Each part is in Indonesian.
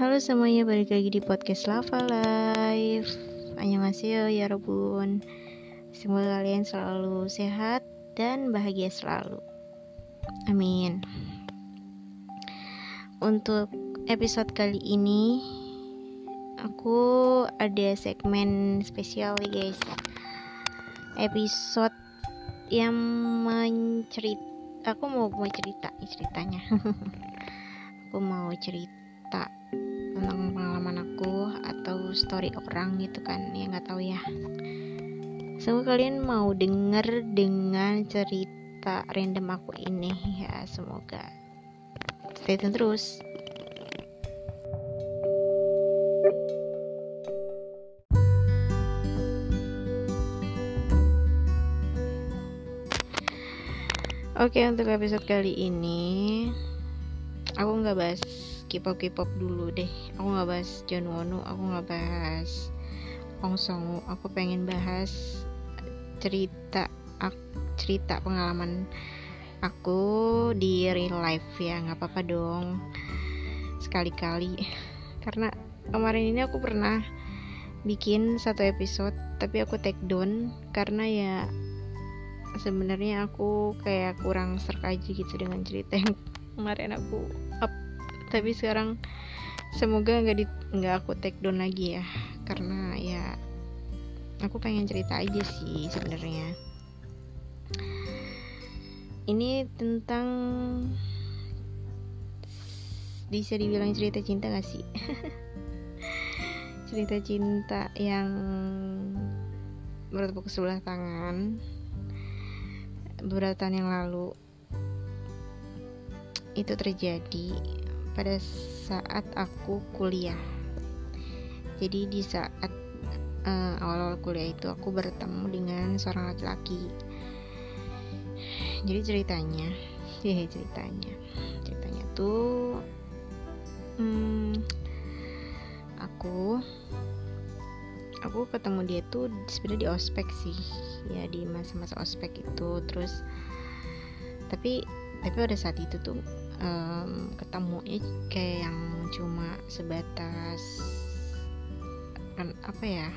Halo semuanya, balik lagi di podcast Lava Life. Annyeonghaseyo ya Robun Semoga kalian selalu sehat dan bahagia selalu. Amin. Untuk episode kali ini Aku ada segmen spesial nih guys. Episode yang mencerit Aku mau mau cerita ceritanya. Aku mau cerita tentang pengalaman aku atau story orang gitu kan ya nggak tahu ya. Semoga kalian mau denger dengan cerita random aku ini ya semoga. Stay tune terus. Oke untuk episode kali ini aku nggak bahas K-pop K-pop dulu deh. Aku nggak bahas Wonu aku nggak bahas Hong Song aku pengen bahas cerita cerita pengalaman aku di real life ya. Nggak apa-apa dong. Sekali-kali. Karena kemarin ini aku pernah bikin satu episode tapi aku take down karena ya sebenarnya aku kayak kurang serk aja gitu dengan cerita yang kemarin aku tapi sekarang semoga nggak di nggak aku take down lagi ya. Karena ya aku pengen cerita aja sih sebenarnya. Ini tentang bisa dibilang cerita cinta gak sih? Cerita cinta yang bertepuk sebelah tangan beberapa tahun yang lalu itu terjadi pada saat aku kuliah. Jadi di saat uh, awal-awal kuliah itu aku bertemu dengan seorang laki-laki. Jadi ceritanya ya ceritanya. Ceritanya tuh hmm, aku aku ketemu dia tuh sebenarnya di ospek sih. Ya di masa-masa ospek itu. Terus tapi tapi pada saat itu tuh um, ketemunya kayak yang cuma sebatas kan apa ya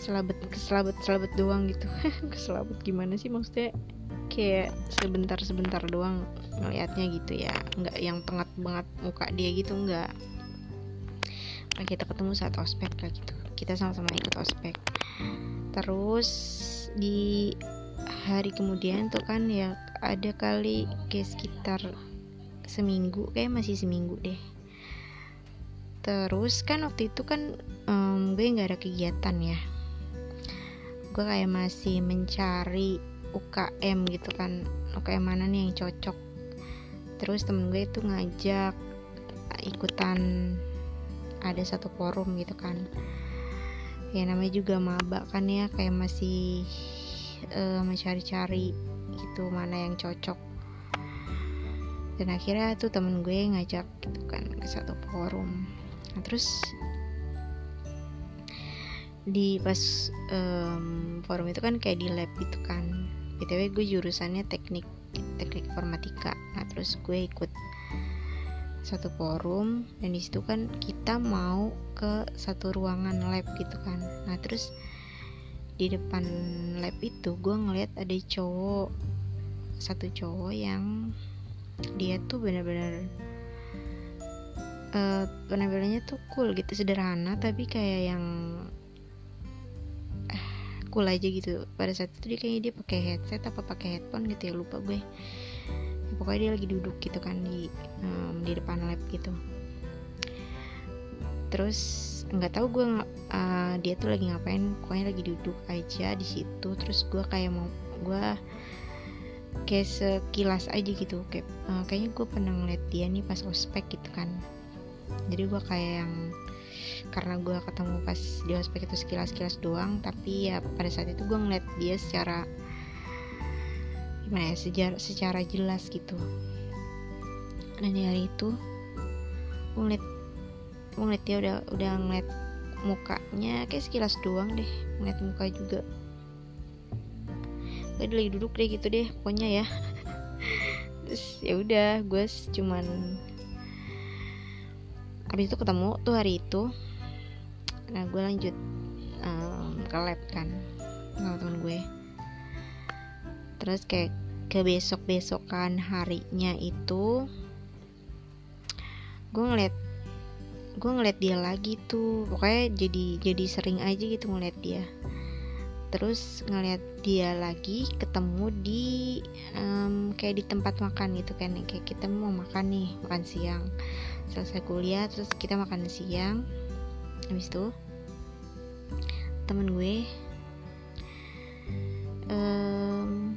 selabet keselabet selabet doang gitu. Keselabet gimana sih maksudnya? Kayak sebentar sebentar doang ngelihatnya gitu ya. Nggak yang tengah banget muka dia gitu nggak. Nah, kita ketemu saat ospek lah gitu. Kita sama-sama ikut ospek. Terus di hari kemudian tuh kan ya ada kali kayak sekitar seminggu kayak masih seminggu deh. Terus kan waktu itu kan um, gue nggak ada kegiatan ya. Gue kayak masih mencari UKM gitu kan UKM mana nih yang cocok. Terus temen gue itu ngajak ikutan ada satu forum gitu kan. Ya namanya juga maba kan ya kayak masih uh, mencari-cari gitu mana yang cocok. Dan akhirnya tuh temen gue ngajak gitu kan ke satu forum. Nah terus di pas um, forum itu kan kayak di lab gitu kan. Btw gue jurusannya teknik teknik informatika. Nah terus gue ikut satu forum dan di situ kan kita mau ke satu ruangan lab gitu kan. Nah terus di depan lab itu gue ngeliat ada cowok satu cowok yang dia tuh bener-bener uh, penampilannya tuh cool gitu sederhana tapi kayak yang uh, cool aja gitu. Pada saat itu dia kayaknya dia pakai headset apa pakai headphone gitu ya lupa gue. Ya, pokoknya dia lagi duduk gitu kan di um, di depan lab gitu. Terus nggak tahu gue uh, dia tuh lagi ngapain pokoknya lagi duduk aja di situ. Terus gue kayak mau gue kayak sekilas aja gitu. Kayak uh, kayaknya gue pernah ngeliat dia nih pas ospek gitu kan. Jadi gue kayak yang karena gue ketemu pas di ospek itu sekilas-kilas doang tapi ya pada saat itu gue ngeliat dia secara gimana ya secara, secara jelas gitu. Dan di hari itu gue ngeliat gue ngeliat dia udah udah ngeliat mukanya kayak sekilas doang deh ngeliat muka juga. Gue lagi duduk deh gitu deh pokoknya ya. Terus ya udah gue cuman habis itu ketemu tuh hari itu. Nah gue lanjut um, ke lab kan sama temen gue. Terus kayak ke besok besokan harinya itu gue ngeliat gue ngeliat dia lagi tuh. Pokoknya jadi jadi sering aja gitu ngeliat dia. Terus ngeliat dia lagi ketemu di um, kayak di tempat makan gitu kan. Kayak kita mau makan nih makan siang. Selesai kuliah terus kita makan siang. Habis itu temen gue um,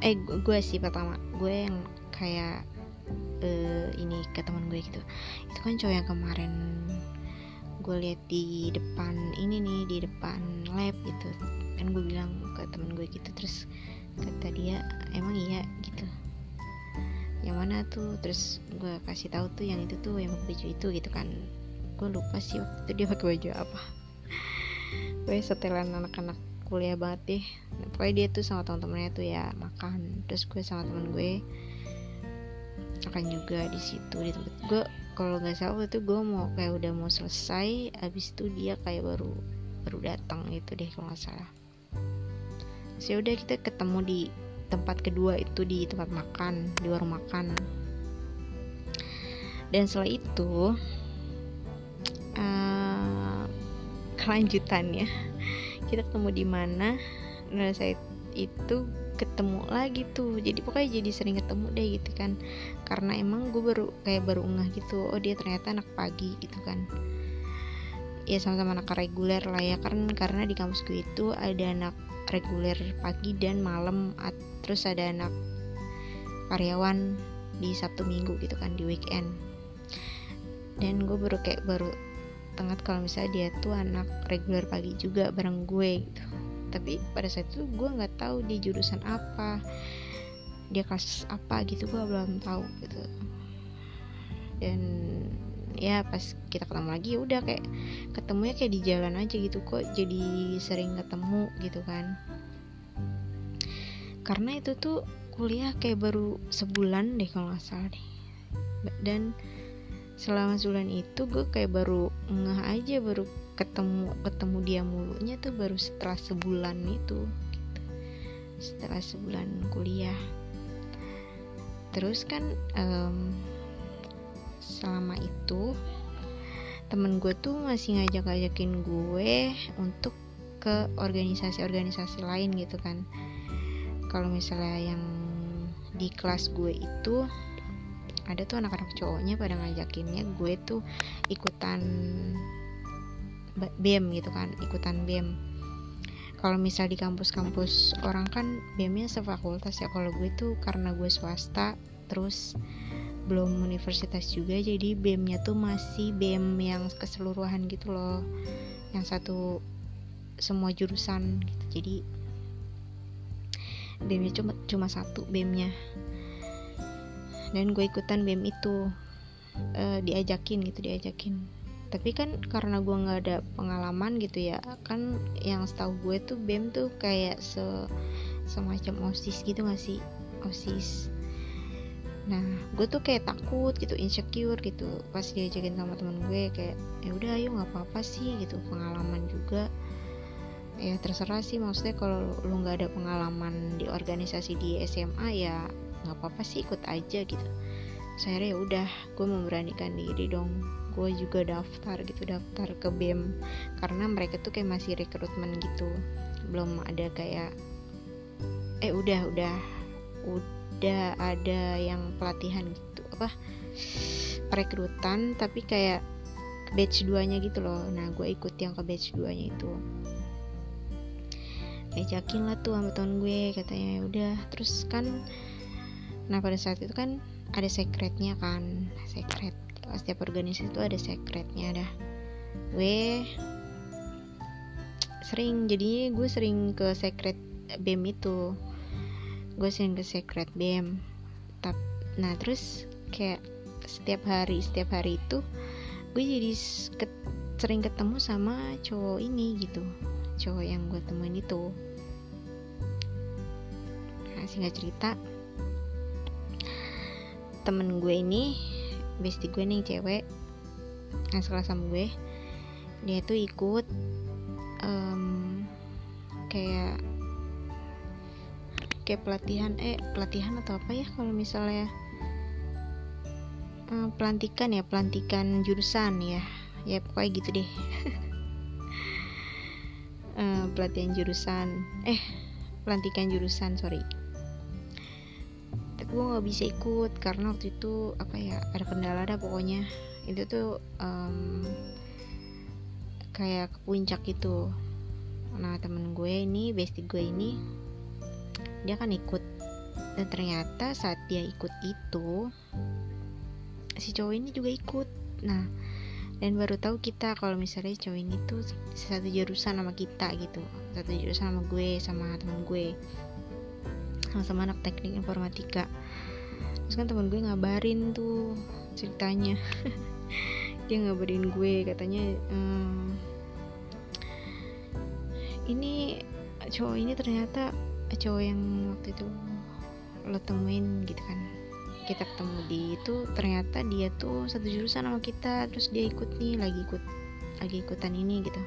eh gue sih pertama gue yang kayak uh, ini ke temen gue gitu. Itu kan cowok yang kemarin gue lihat di depan ini nih di depan lab gitu. Kan gue bilang ke temen gue gitu terus kata dia emang iya? gitu. Yang mana tuh? Terus gue kasih tahu tuh yang itu tuh yang baju itu gitu kan. Gue lupa sih waktu itu dia pakai baju apa. Gue setelan anak-anak kuliah banget deh. Nah, pokoknya dia tuh sama teman-temannya tuh ya makan. Terus gue sama temen gue makan juga di situ di tempat. Gue kalau nggak salah waktu itu gue mau kayak udah mau selesai abis itu dia kayak baru baru datang gitu deh kalau nggak salah. Sih ya udah kita ketemu di tempat kedua itu di tempat makan di warung makan. Dan setelah itu uh, kelanjutannya kita ketemu di mana nah saya itu ketemu lagi tuh. Jadi pokoknya jadi sering ketemu deh gitu kan karena emang gue baru kayak baru ngeh gitu oh dia ternyata anak pagi gitu kan. Ya sama-sama anak reguler lah ya kan karena di kampus gue itu ada anak reguler pagi dan malam terus ada anak karyawan di Sabtu Minggu gitu kan di weekend. Dan gue baru kayak baru tengah kalau misalnya dia tuh anak reguler pagi juga bareng gue gitu. Tapi pada saat itu gue nggak tahu dia jurusan apa dia kelas apa gitu gue belum tahu gitu. Dan ya pas kita ketemu lagi ya udah kayak ketemunya kayak di jalan aja gitu kok jadi sering ketemu gitu kan. Karena itu tuh kuliah kayak baru sebulan deh kalau nggak salah deh. Dan selama sebulan itu gue kayak baru ngeh aja baru ketemu ketemu dia mulunya tuh baru setelah sebulan itu gitu. setelah sebulan kuliah terus kan um, selama itu temen gue tuh masih ngajak-ngajakin gue untuk ke organisasi-organisasi lain gitu kan. Kalau misalnya yang di kelas gue itu ada tuh anak-anak cowoknya pada ngajakinnya gue tuh ikutan BEM gitu kan ikutan BEM kalau misal di kampus-kampus orang kan BEM-nya sefakultas ya. Kalau gue tuh karena gue swasta terus belum universitas juga jadi BEM-nya tuh masih BEM yang keseluruhan gitu loh. Yang satu semua jurusan gitu. Jadi BEM-nya cuma cuma satu BEM-nya dan gue ikutan BEM itu uh, diajakin gitu diajakin tapi kan karena gue nggak ada pengalaman gitu ya kan yang setahu gue tuh bem tuh kayak se semacam osis gitu gak sih? Osis. Nah gue tuh kayak takut gitu insecure gitu. Pas diajakin sama temen gue kayak ya udah ayo nggak apa-apa sih gitu. Pengalaman juga. Ya terserah sih maksudnya kalau lu nggak ada pengalaman di organisasi di SMA ya nggak apa-apa sih ikut aja gitu. Saya ya udah gue memberanikan diri dong gue juga daftar gitu daftar ke BEM karena mereka tuh kayak masih rekrutmen gitu. Belum ada kayak eh udah udah udah ada yang pelatihan gitu apa perekrutan tapi kayak batch 2 nya gitu loh. Nah gue ikut yang ke batch 2 nya itu. Ajakin lah tuh sama temen gue katanya ya udah. Terus kan nah pada saat itu kan ada secretnya kan secret setiap organisasi itu ada secretnya dah. Gue sering jadi gue sering ke secret BEM itu. Gue sering ke secret BEM Tap, nah terus kayak setiap hari setiap hari itu gue jadi ke, sering ketemu sama cowok ini gitu. Cowok yang gue temuin itu. Nah singkat cerita temen gue ini bestie gue nih cewek yang sekelas sama gue. Dia tuh ikut um, kayak kayak pelatihan eh pelatihan atau apa ya kalau misalnya uh, pelantikan ya pelantikan jurusan ya. Ya pokoknya gitu deh. Uh, pelatihan jurusan eh pelantikan jurusan sorry gue nggak bisa ikut karena waktu itu apa ya ada kendala ada pokoknya. Itu tuh um, kayak ke puncak gitu. Nah temen gue ini bestie gue ini dia kan ikut. Dan ternyata saat dia ikut itu si cowok ini juga ikut. Nah dan baru tahu kita kalau misalnya cowok ini tuh satu jurusan sama kita gitu. Satu jurusan sama gue sama teman gue sama-sama anak teknik informatika. Terus kan teman gue ngabarin tuh ceritanya. Dia ngabarin gue katanya ehm, ini cowok ini ternyata cowok yang waktu itu lo temuin gitu kan. Kita ketemu di itu ternyata dia tuh satu jurusan sama kita terus dia ikut nih lagi ikut lagi ikutan ini gitu.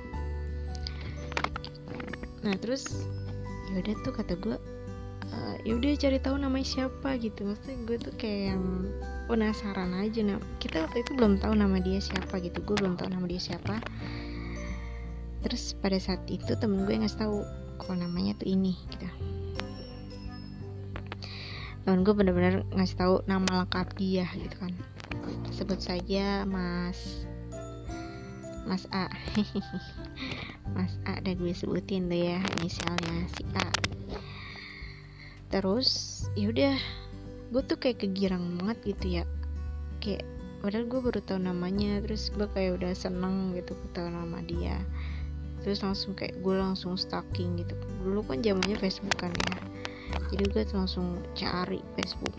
Nah terus yaudah tuh kata gue uh, yaudah cari tahu namanya siapa gitu. Maksudnya gue tuh kayak yang penasaran aja nah kita waktu itu belum tahu nama dia siapa gitu. Gue belum tahu nama dia siapa. Terus pada saat itu temen gue ngasih tahu kalau namanya tuh ini gitu. Temen gue bener-bener ngasih tahu nama lengkap dia gitu kan. Sebut saja Mas Mas A. Mas A udah gue sebutin tuh ya inisialnya si A terus yaudah gue tuh kayak kegirang banget gitu ya. Kayak padahal gue baru tahu namanya terus gue kayak udah seneng gitu tahu nama dia. Terus langsung kayak gue langsung stalking gitu. Dulu kan zamannya Facebook kan ya. Jadi gue langsung cari Facebook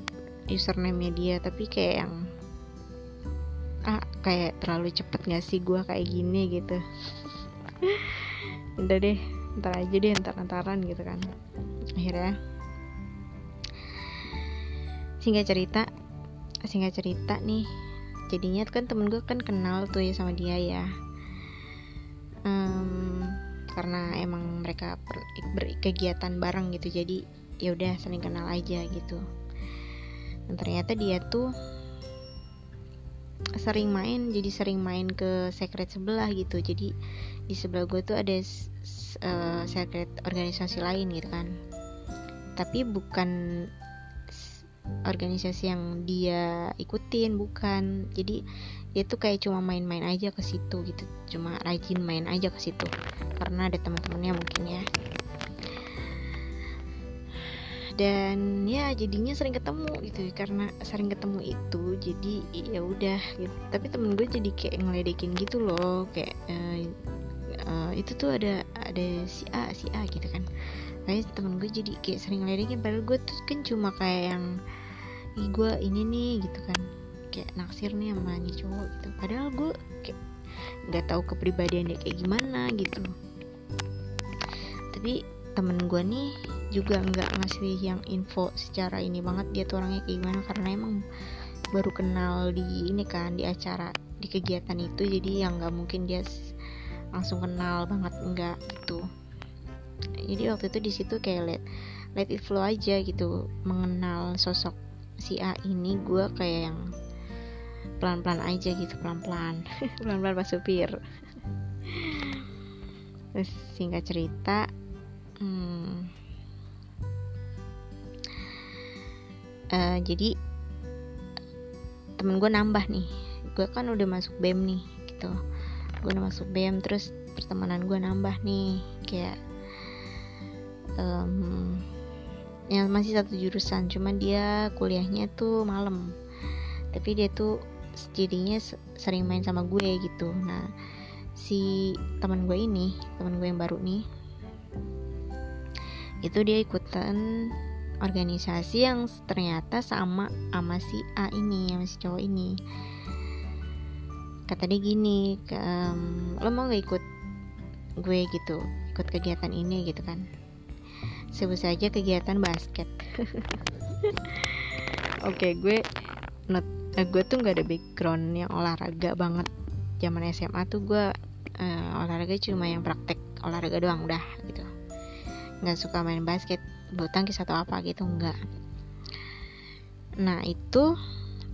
username dia tapi kayak yang ah kayak terlalu cepet gak sih gue kayak gini? gitu. Udah deh ntar aja deh ntar antaran gitu kan. Akhirnya singkat cerita singkat cerita nih. Jadinya kan temen gue kan kenal tuh ya sama dia ya. Um, karena emang mereka berkegiatan bareng gitu jadi ya udah saling kenal aja gitu. Dan ternyata dia tuh sering main jadi sering main ke secret sebelah gitu. Jadi di sebelah gue tuh ada uh, secret organisasi lain gitu kan. Tapi bukan organisasi yang dia ikutin bukan. Jadi dia tuh kayak cuma main-main aja ke situ gitu. Cuma rajin main aja ke situ. Karena ada teman-temannya mungkin ya. Dan ya jadinya sering ketemu gitu. Karena sering ketemu itu jadi ya udah gitu. Tapi temen gue jadi kayak ngeledekin gitu loh. Kayak uh, uh, itu tuh ada ada si A si A gitu kan kayak temen gue jadi kayak sering ngeledekin padahal gue tuh kan cuma kayak yang Ih, gue ini nih gitu kan. Kayak naksir nih sama nih cowok gitu. Padahal gue kayak nggak tahu kepribadian dia kayak gimana gitu. Tapi temen gue nih juga nggak ngasih yang info secara ini banget dia tuh orangnya kayak gimana karena emang baru kenal di ini kan di acara di kegiatan itu. Jadi yang nggak mungkin dia langsung kenal banget enggak gitu jadi waktu itu di situ kayak let let it flow aja gitu. Mengenal sosok si A ini gue kayak yang pelan-pelan aja gitu pelan-pelan. Pelan-pelan pas supir. Terus singkat cerita hmm, uh, jadi temen gue nambah nih. Gue kan udah masuk bem nih gitu. Gue udah masuk bem terus pertemanan gue nambah nih. Kayak um, yang masih satu jurusan cuman dia kuliahnya tuh malam. Tapi dia tuh jadinya sering main sama gue gitu. Nah si teman gue ini teman gue yang baru nih itu dia ikutan organisasi yang ternyata sama sama si A ini sama si cowok ini. Kata dia gini um, lo mau gak ikut gue gitu ikut kegiatan ini gitu kan sebut saja kegiatan basket. Oke okay, gue not, eh, gue tuh nggak ada background yang olahraga banget. Zaman SMA tuh gue uh, olahraga cuma yang praktek olahraga doang udah gitu. Nggak suka main basket bulu tangkis atau apa gitu enggak nah itu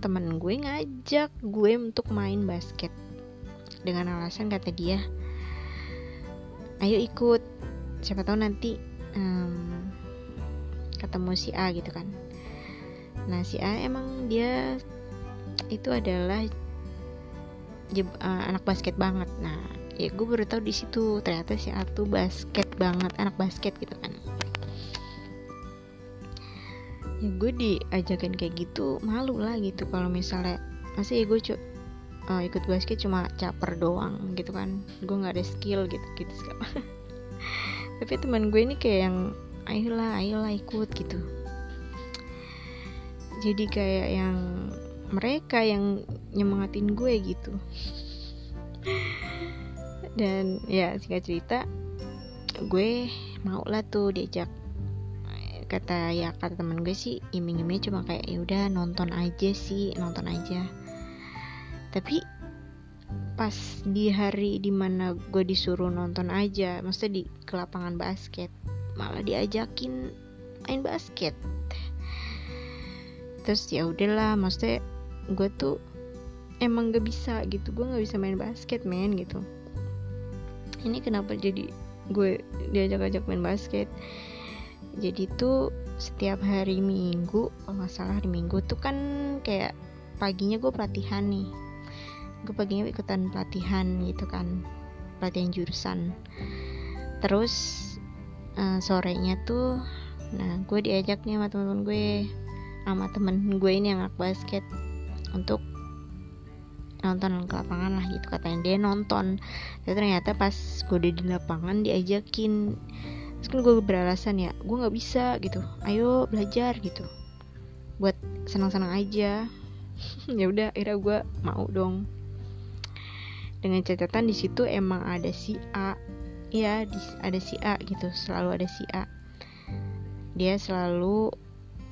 temen gue ngajak gue untuk main basket. Dengan alasan kata dia ayo ikut siapa tahu nanti um, ketemu si A gitu kan. Nah si A emang dia itu adalah uh, anak basket banget. Nah ya gue baru tahu di situ ternyata si A tuh basket banget anak basket gitu kan. Ya gue diajakin kayak gitu malu lah gitu kalau misalnya masa ya gue cu uh, ikut basket cuma caper doang gitu kan. Gue nggak ada skill gitu gitu tapi teman gue ini kayak yang ayolah ayolah ikut gitu. Jadi kayak yang mereka yang nyemangatin gue gitu. Dan ya singkat cerita gue mau lah tuh diajak kata ya kata teman gue sih iming-imingnya cuma kayak ya udah nonton aja sih nonton aja. Tapi pas di hari di mana gue disuruh nonton aja maksudnya di ke lapangan basket malah diajakin main basket. Terus ya udahlah maksudnya gue tuh emang gak bisa gitu gue nggak bisa main basket men gitu. Ini kenapa jadi gue diajak-ajak main basket? Jadi tuh setiap hari minggu kalau nggak salah hari minggu tuh kan kayak paginya gue pelatihan nih gue paginya ikutan pelatihan gitu kan pelatihan jurusan. Terus uh, sorenya tuh nah gue diajak nih sama temen-temen gue sama temen gue ini yang anak basket untuk nonton ke lapangan lah gitu katanya. Dia nonton. Tapi ternyata pas gue udah di lapangan diajakin. Terus kan gue beralasan ya gue nggak bisa gitu. Ayo belajar gitu. Buat senang-senang aja. Ya udah akhirnya gue mau dong dengan catatan di situ emang ada si A. Ya ada si A gitu selalu ada si A. Dia selalu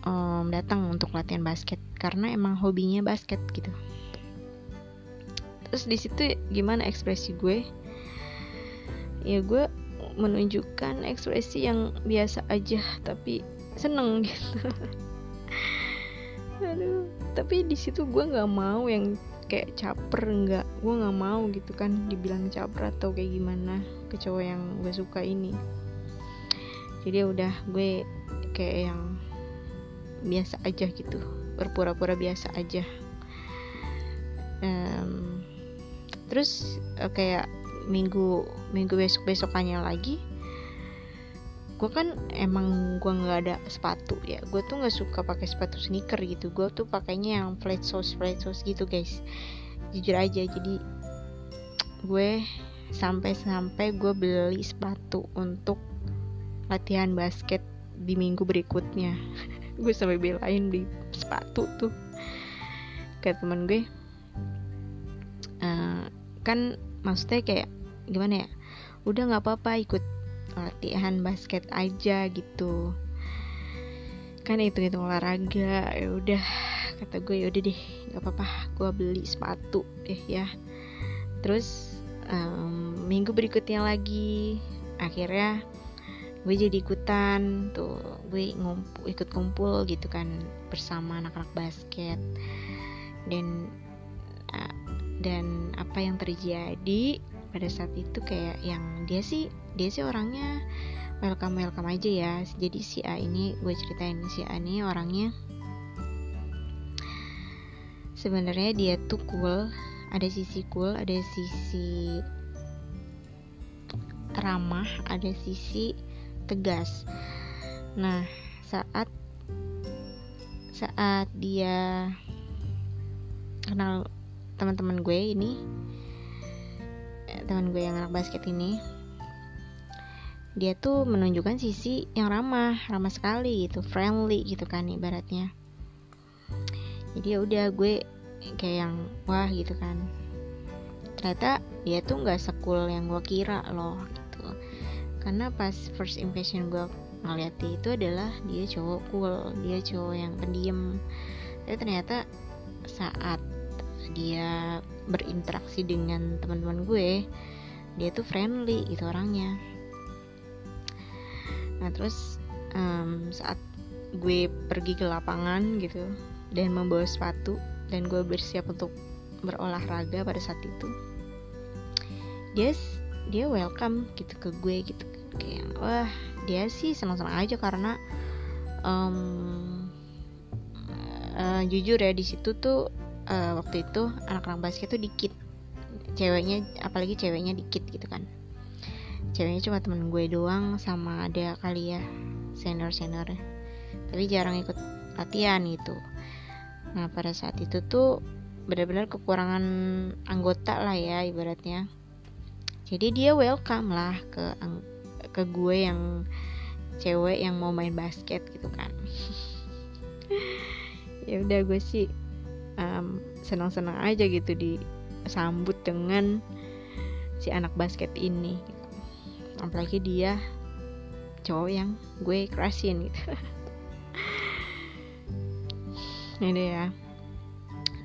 um, datang untuk latihan basket karena emang hobinya basket gitu. Terus di situ gimana ekspresi gue? Ya gue menunjukkan ekspresi yang biasa aja tapi seneng gitu. Aduh tapi di situ gue nggak mau yang kayak caper nggak gue nggak mau gitu kan dibilang caper atau kayak gimana ke cowok yang gue suka ini. Jadi ya udah gue kayak yang biasa aja gitu berpura-pura biasa aja. Um, terus uh, kayak minggu minggu besok besokannya lagi gue kan emang gue nggak ada sepatu ya. Gue tuh nggak suka pakai sepatu sneaker gitu. Gue tuh pakainya yang flat shoes flat shoes gitu guys. Jujur aja jadi gue sampai-sampai gue beli sepatu untuk latihan basket di minggu berikutnya. Gue sampai belain beli sepatu tuh. Kayak temen gue. Uh, kan maksudnya kayak gimana ya? Udah nggak apa-apa ikut latihan basket aja gitu. Kan itu itu olahraga ya udah. Kata gue ya udah deh nggak apa-apa gue beli sepatu deh ya. Terus um, minggu berikutnya lagi. Akhirnya gue jadi ikutan tuh. Gue ngumpul ikut kumpul gitu kan bersama anak-anak basket. Dan dan apa yang terjadi pada saat itu kayak yang dia sih dia sih orangnya welcome welcome aja ya. Jadi si A ini gue ceritain si A ini orangnya sebenarnya dia tuh cool ada sisi cool ada sisi ramah ada sisi tegas. Nah saat saat dia kenal teman-teman gue ini teman gue yang anak basket ini dia tuh menunjukkan sisi yang ramah ramah sekali gitu friendly gitu kan ibaratnya. Jadi ya udah gue kayak yang wah gitu kan. Ternyata dia tuh nggak sekul yang gue kira loh gitu. Karena pas first impression gue ngeliat dia itu adalah dia cowok cool dia cowok yang pendiam. Tapi ternyata saat dia berinteraksi dengan teman-teman gue dia tuh friendly itu orangnya. Nah terus um, saat gue pergi ke lapangan gitu dan membawa sepatu dan gue bersiap untuk berolahraga pada saat itu dia dia welcome gitu ke gue gitu kayak wah dia sih senang-senang aja karena um, uh, jujur ya di situ tuh uh, waktu itu anak-anak basket tuh dikit. Ceweknya apalagi ceweknya dikit gitu kan. Ceweknya cuma temen gue doang sama ada kali ya senior senior tapi jarang ikut latihan gitu. Nah pada saat itu tuh benar-benar kekurangan anggota lah ya ibaratnya. Jadi dia welcome lah ke ke gue yang cewek yang mau main basket gitu kan. Ya udah gue sih um, senang-senang aja gitu disambut dengan si anak basket ini. Apalagi dia cowok yang gue kerasin gitu. Ini ya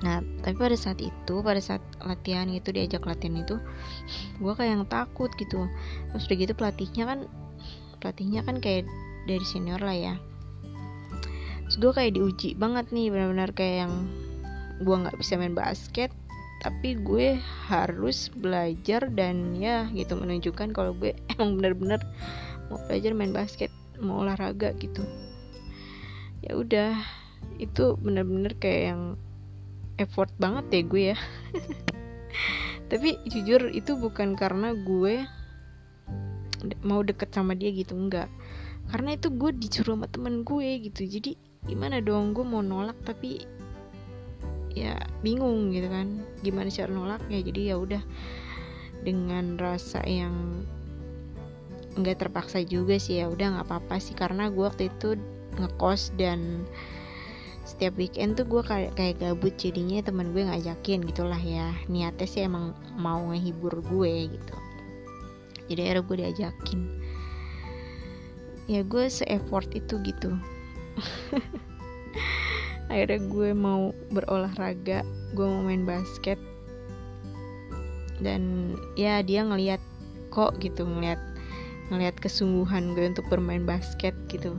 nah tapi pada saat itu pada saat latihan gitu diajak latihan itu gue kayak yang takut gitu. Terus udah gitu pelatihnya kan pelatihnya kan kayak dari senior lah ya. Terus gue kayak diuji banget nih benar-benar kayak yang gue nggak bisa main basket tapi gue harus belajar dan ya gitu menunjukkan kalau gue emang benar-benar mau belajar main basket mau olahraga gitu. Ya udah itu bener-bener kayak yang effort banget ya gue ya. Tapi jujur itu bukan karena gue mau deket sama dia gitu enggak. Karena itu gue disuruh sama temen gue gitu jadi gimana dong gue mau nolak tapi ya bingung gitu kan. Gimana cara nolaknya? Jadi ya udah dengan rasa yang nggak terpaksa juga sih ya udah nggak apa-apa sih. Karena gue waktu itu ngekos dan setiap weekend tuh gue kayak kayak gabut. Jadinya teman gue ngajakin gitulah ya. Niatnya sih emang mau ngehibur gue gitu. Jadi akhirnya gue diajakin. Ya gue se-effort itu gitu akhirnya gue mau berolahraga gue mau main basket. Dan ya dia ngeliat kok gitu ngeliat ngeliat kesungguhan gue untuk bermain basket gitu.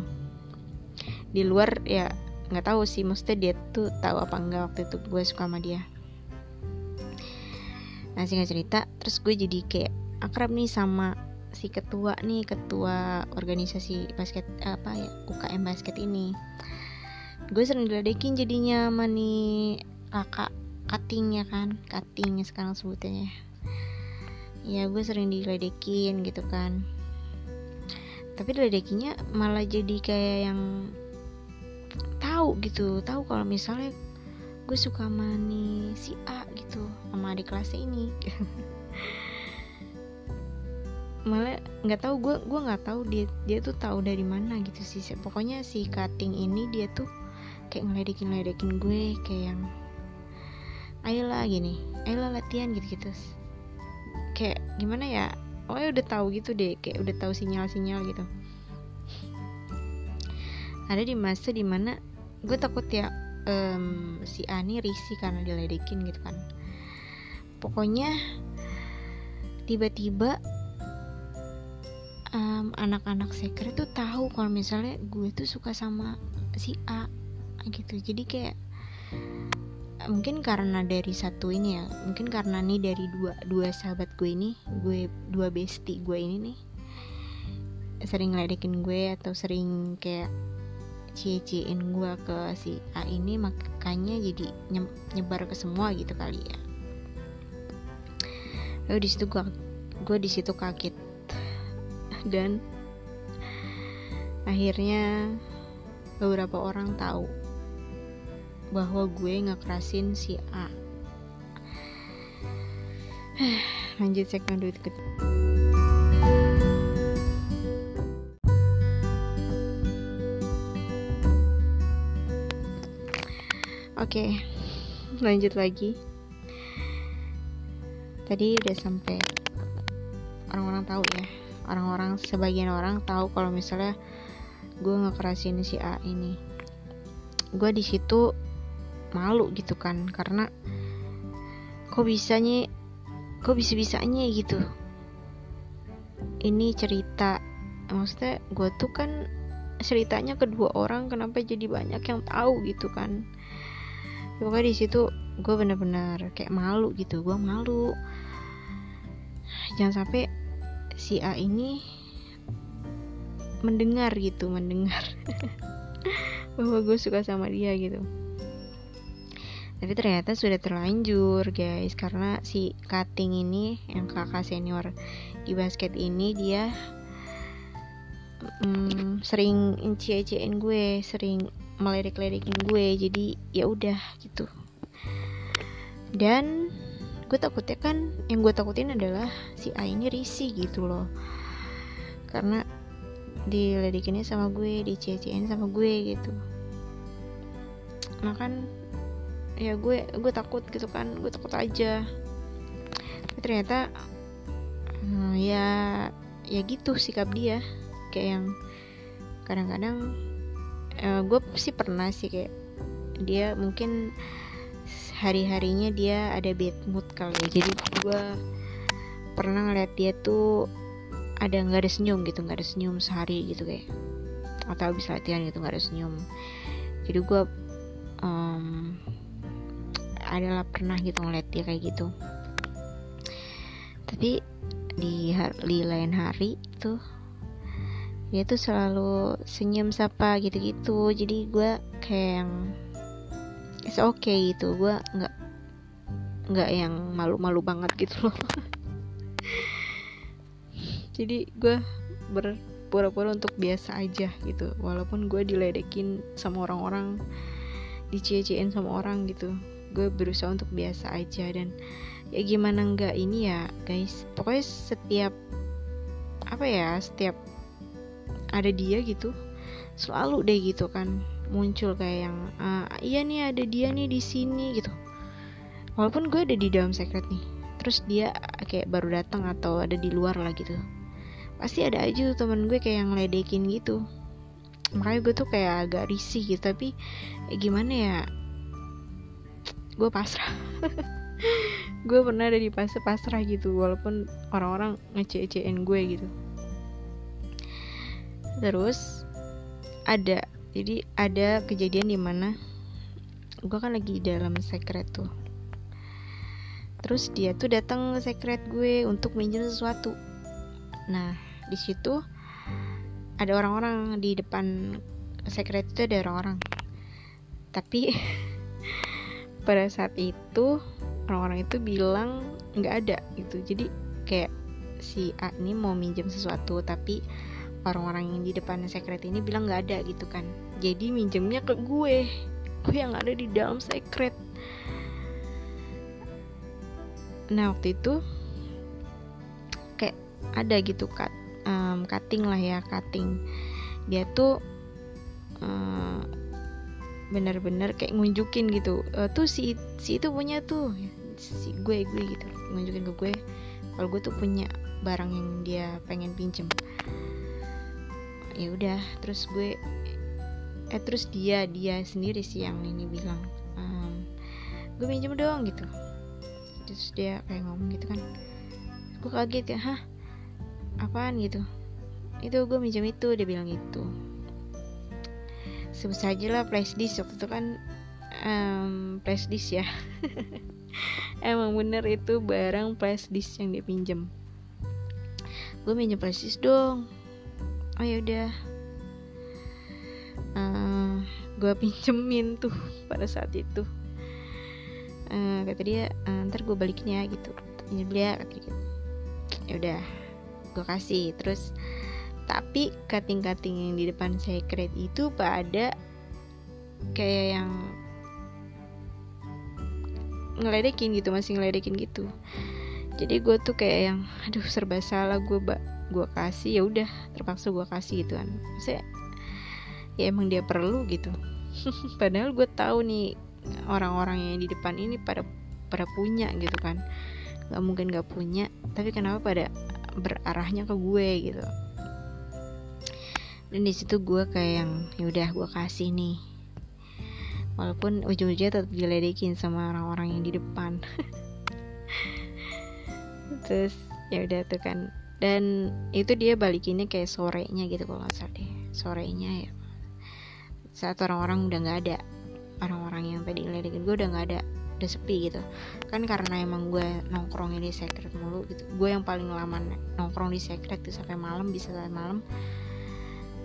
Di luar ya nggak tahu sih maksudnya dia tuh tahu apa enggak waktu itu gue suka sama dia. Nah singkat cerita terus gue jadi kayak akrab nih sama si ketua nih ketua organisasi basket apa ya UKM basket ini gue sering diledekin jadinya sama nih kakak cutting ya kan cutting sekarang sebutannya. Ya gue sering diledekin gitu kan. Tapi diledekinnya malah jadi kayak yang tahu gitu tahu kalau misalnya gue suka sama nih si A gitu sama adik kelasnya ini. Malah nggak tahu gue gue nggak tahu dia dia tuh tahu dari mana gitu sih. Pokoknya si cutting ini dia tuh kayak ngeledekin ngeledekin gue kayak yang ayolah gini ayolah latihan gitu gitu kayak gimana ya oh ya udah tahu gitu deh kayak udah tahu sinyal sinyal gitu. Ada di masa di mana gue takut ya um, si Ani risih karena diledekin gitu kan. Pokoknya tiba-tiba um, anak-anak secret tuh tahu kalau misalnya gue tuh suka sama si A gitu. Jadi kayak mungkin karena dari satu ini ya mungkin karena nih dari dua dua sahabat gue ini gue dua bestie gue ini nih sering ngeledekin gue atau sering kayak cie-ciein gue ke si A ini makanya jadi nyebar ke semua gitu kali ya. Lalu di situ gue gue di situ kaget. Dan akhirnya beberapa orang tahu bahwa gue ngekerasin si A lanjut segmen duit ketiga Oke, lanjut lagi. Tadi udah sampai orang-orang tahu ya. Orang-orang sebagian orang tahu kalau misalnya gue ngekerasin si A ini. Gue di situ malu gitu kan karena kok bisanya kok bisa bisanya gitu. Ini cerita maksudnya gue tuh kan ceritanya kedua orang kenapa jadi banyak yang tahu gitu kan. Ya, pokoknya di situ gue bener-bener kayak malu gitu gue malu. Jangan sampai si A ini mendengar gitu mendengar bahwa gue suka sama dia gitu tapi ternyata sudah terlanjur guys. Karena si cutting ini yang kakak senior di basket ini dia um, sering cie-ciein gue sering melerik-lerikin gue. Jadi ya udah gitu. Dan gue takutnya kan yang gue takutin adalah si A ini risih gitu loh. Karena diledikinnya sama gue dicie-ciein sama gue gitu. Nah kan ya gue gue takut gitu kan gue takut aja. Tapi ternyata hmm, ya ya gitu sikap dia. Kayak yang kadang-kadang uh, gue sih pernah sih kayak dia mungkin hari-harinya dia ada bad mood kali ya. Jadi gue pernah ngeliat dia tuh ada nggak ada senyum gitu nggak ada senyum sehari gitu kayak. Atau habis latihan gitu nggak ada senyum. Jadi gue um, adalah pernah gitu ngeliat dia kayak gitu. Tapi di, di lain hari tuh dia tuh selalu senyum sapa gitu-gitu. Jadi gue kayak yang it's okay gitu. Gue nggak nggak yang malu-malu banget gitu loh. Jadi gue berpura-pura untuk biasa aja gitu. Walaupun gue diledekin sama orang-orang dicie-ciein sama orang gitu gue berusaha untuk biasa aja dan ya gimana enggak ini ya guys. Pokoknya setiap apa ya setiap ada dia gitu selalu deh gitu kan muncul kayak yang ah, iya nih ada dia nih di sini gitu. Walaupun gue ada di dalam secret nih terus dia kayak baru datang atau ada di luar lah gitu. Pasti ada aja tuh temen gue kayak yang ledekin gitu. Makanya gue tuh kayak agak risih gitu tapi ya gimana ya gue pasrah. Gue pernah ada di fase pasrah gitu walaupun orang-orang ngece-ngecein gue gitu. Terus ada jadi ada kejadian di mana gue kan lagi dalam secret tuh. Terus dia tuh datang ke secret gue untuk minjem sesuatu. Nah di situ ada orang-orang di depan secret itu ada orang-orang. Tapi pada saat itu orang-orang itu bilang nggak ada gitu. Jadi kayak si A ini mau minjem sesuatu tapi orang-orang yang di depan secret ini bilang nggak ada gitu kan. Jadi minjemnya ke gue. Gue yang ada di dalam secret. Nah waktu itu kayak ada gitu cut um, cutting lah ya cutting. Dia tuh um, bener-bener kayak ngunjukin gitu e, tuh si si itu punya tuh si gue gue gitu. Ngunjukin ke gue kalau gue tuh punya barang yang dia pengen pinjem. Ya udah terus gue eh terus dia dia sendiri sih yang ini bilang ehm, gue pinjem doang gitu. Terus dia kayak ngomong gitu kan. Gue kaget ya hah? Apaan? Gitu. Itu gue minjem itu dia bilang gitu sebut saja lah flash disk. Waktu itu kan um, flash disk ya. Emang bener itu barang flash disk yang dia pinjem gue minjem flash disk dong. Oh ya udah. Uh, gue pinjemin tuh pada saat itu. Uh, kata dia uh, ntar gue balikin ya gitu. Pinjem dia kata dia ya udah gue kasih. Terus tapi kating-kating yang di depan secret itu pada kayak yang ngeledekin gitu masih ngeledekin gitu. Jadi gue tuh kayak yang aduh serba salah gue ba gue kasih ya udah terpaksa gue kasih gitu kan. Saya ya emang dia perlu gitu. Padahal gue tahu nih orang-orang yang di depan ini pada pada punya gitu kan. Nggak mungkin nggak punya tapi kenapa pada berarahnya ke gue gitu dan di situ gue kayak yang yaudah gue kasih nih. Walaupun ujung-ujungnya tetap diledekin sama orang-orang yang di depan. Terus ya udah tuh kan. Dan itu dia balikinnya kayak sorenya gitu kalau nggak salah deh. Sorenya ya. Saat orang-orang udah nggak ada. Orang-orang yang tadi ngeledekin gue udah nggak ada. Udah sepi gitu. Kan karena emang gue nongkrongnya di secret mulu gitu. Gue yang paling lama nongkrong di secret tuh sampai malam bisa sampai malam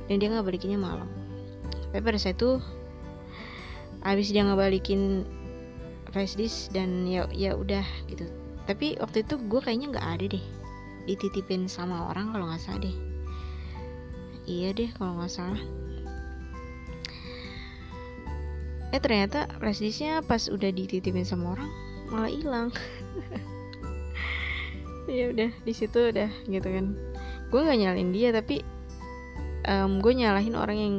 dan dia nggak balikinnya malam. Tapi pada saat itu habis dia nggak balikin flash disk dan ya ya udah gitu. Tapi waktu itu gue kayaknya nggak ada deh dititipin sama orang kalau nggak salah deh. Iya deh kalau nggak salah. Eh ternyata flashdisknya pas udah dititipin sama orang malah hilang. Ya udah di situ udah gitu kan. Gue nggak nyalain dia tapi um, gue nyalahin orang yang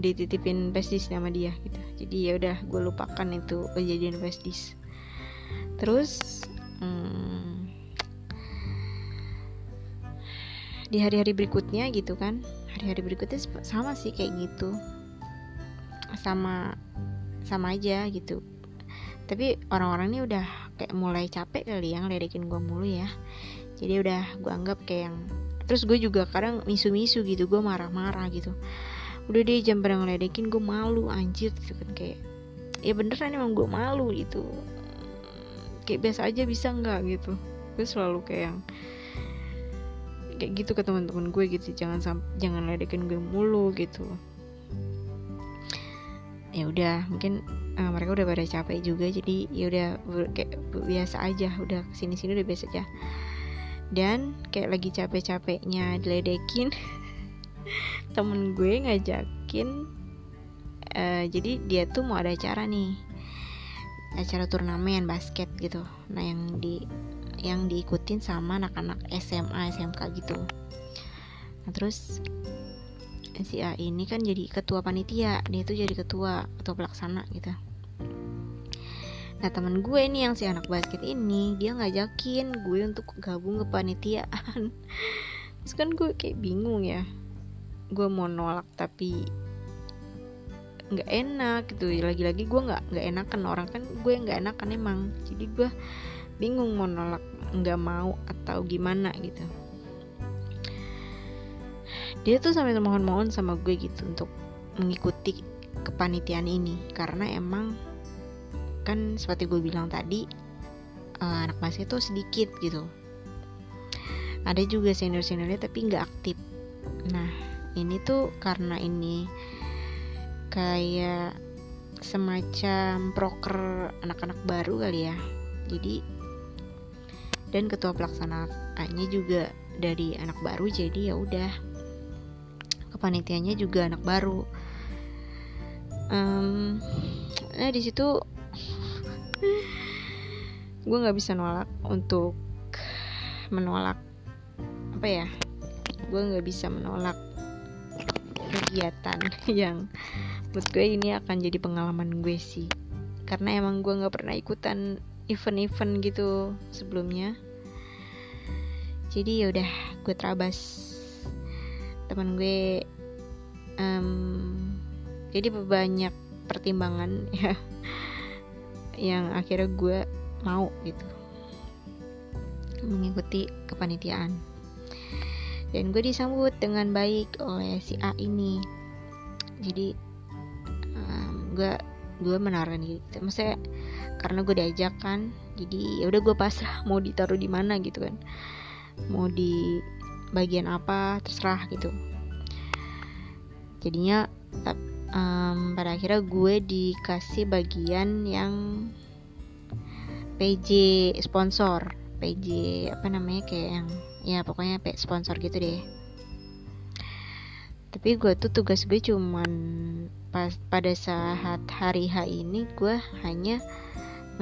dititipin flashdisk sama dia gitu. Jadi ya udah gue lupakan itu kejadian flashdisk terus hmm, di hari-hari berikutnya gitu kan. Hari-hari berikutnya sama sih kayak gitu. Sama sama aja gitu. Tapi orang-orang ini udah kayak mulai capek kali ya ngeledekin gue mulu ya. Jadi udah gue anggap kayak yang terus gue juga kadang misu-misu gitu gue marah-marah gitu. Udah deh jam pada ngeledekin gue malu anjir gitu kan kayak ya beneran emang gue malu gitu. Kayak biasa aja bisa nggak gitu. Gue selalu kayak yang kayak gitu ke teman-teman gue gitu jangan jangan ledekin gue mulu gitu. Ya udah mungkin uh, mereka udah pada capek juga jadi ya udah kayak biasa aja udah ke sini sini udah biasa aja dan kayak lagi capek-capeknya diledekin temen gue ngajakin uh, jadi dia tuh mau ada acara nih. Acara turnamen basket gitu. Nah yang di yang diikutin sama anak-anak SMA SMK gitu. Nah terus si A ini kan jadi ketua panitia. Dia tuh jadi ketua ketua pelaksana gitu nah teman gue ini yang si anak basket ini dia ngajakin gue untuk gabung ke panitiaan. Terus kan gue kayak bingung ya. Gue mau nolak tapi nggak enak gitu. Lagi-lagi gue nggak nggak enakan. Orang kan gue nggak enakan emang. Jadi gue bingung mau nolak nggak mau atau gimana gitu. Dia tuh sampai mohon-mohon sama gue gitu untuk mengikuti kepanitiaan ini. Karena emang kan seperti gue bilang tadi uh, anak masih tuh sedikit gitu. Ada juga senior seniornya tapi nggak aktif. Nah ini tuh karena ini kayak semacam proker anak-anak baru kali ya. Jadi dan ketua pelaksanaannya juga dari anak baru jadi ya udah. Kepanitianya juga anak baru. Um, nah di situ gue nggak bisa nolak untuk menolak apa ya gue nggak bisa menolak kegiatan yang buat gue ini akan jadi pengalaman gue sih. Karena emang gue nggak pernah ikutan event-event gitu sebelumnya. Jadi ya udah gue terabas. Teman gue um, jadi banyak pertimbangan ya yang akhirnya gue mau gitu. Mengikuti kepanitiaan. Dan gue disambut dengan baik oleh si A ini. Jadi um, gue gue menaruh diri gitu. maksudnya karena gue diajak kan jadi ya udah gue pasrah mau ditaruh di mana gitu kan. Mau di bagian apa terserah gitu. Jadinya um, pada akhirnya gue dikasih bagian yang PJ sponsor. PJ apa namanya kayak yang ya pokoknya sponsor gitu deh. Tapi gue tuh tugas gue cuman pas pada saat hari H ini gue hanya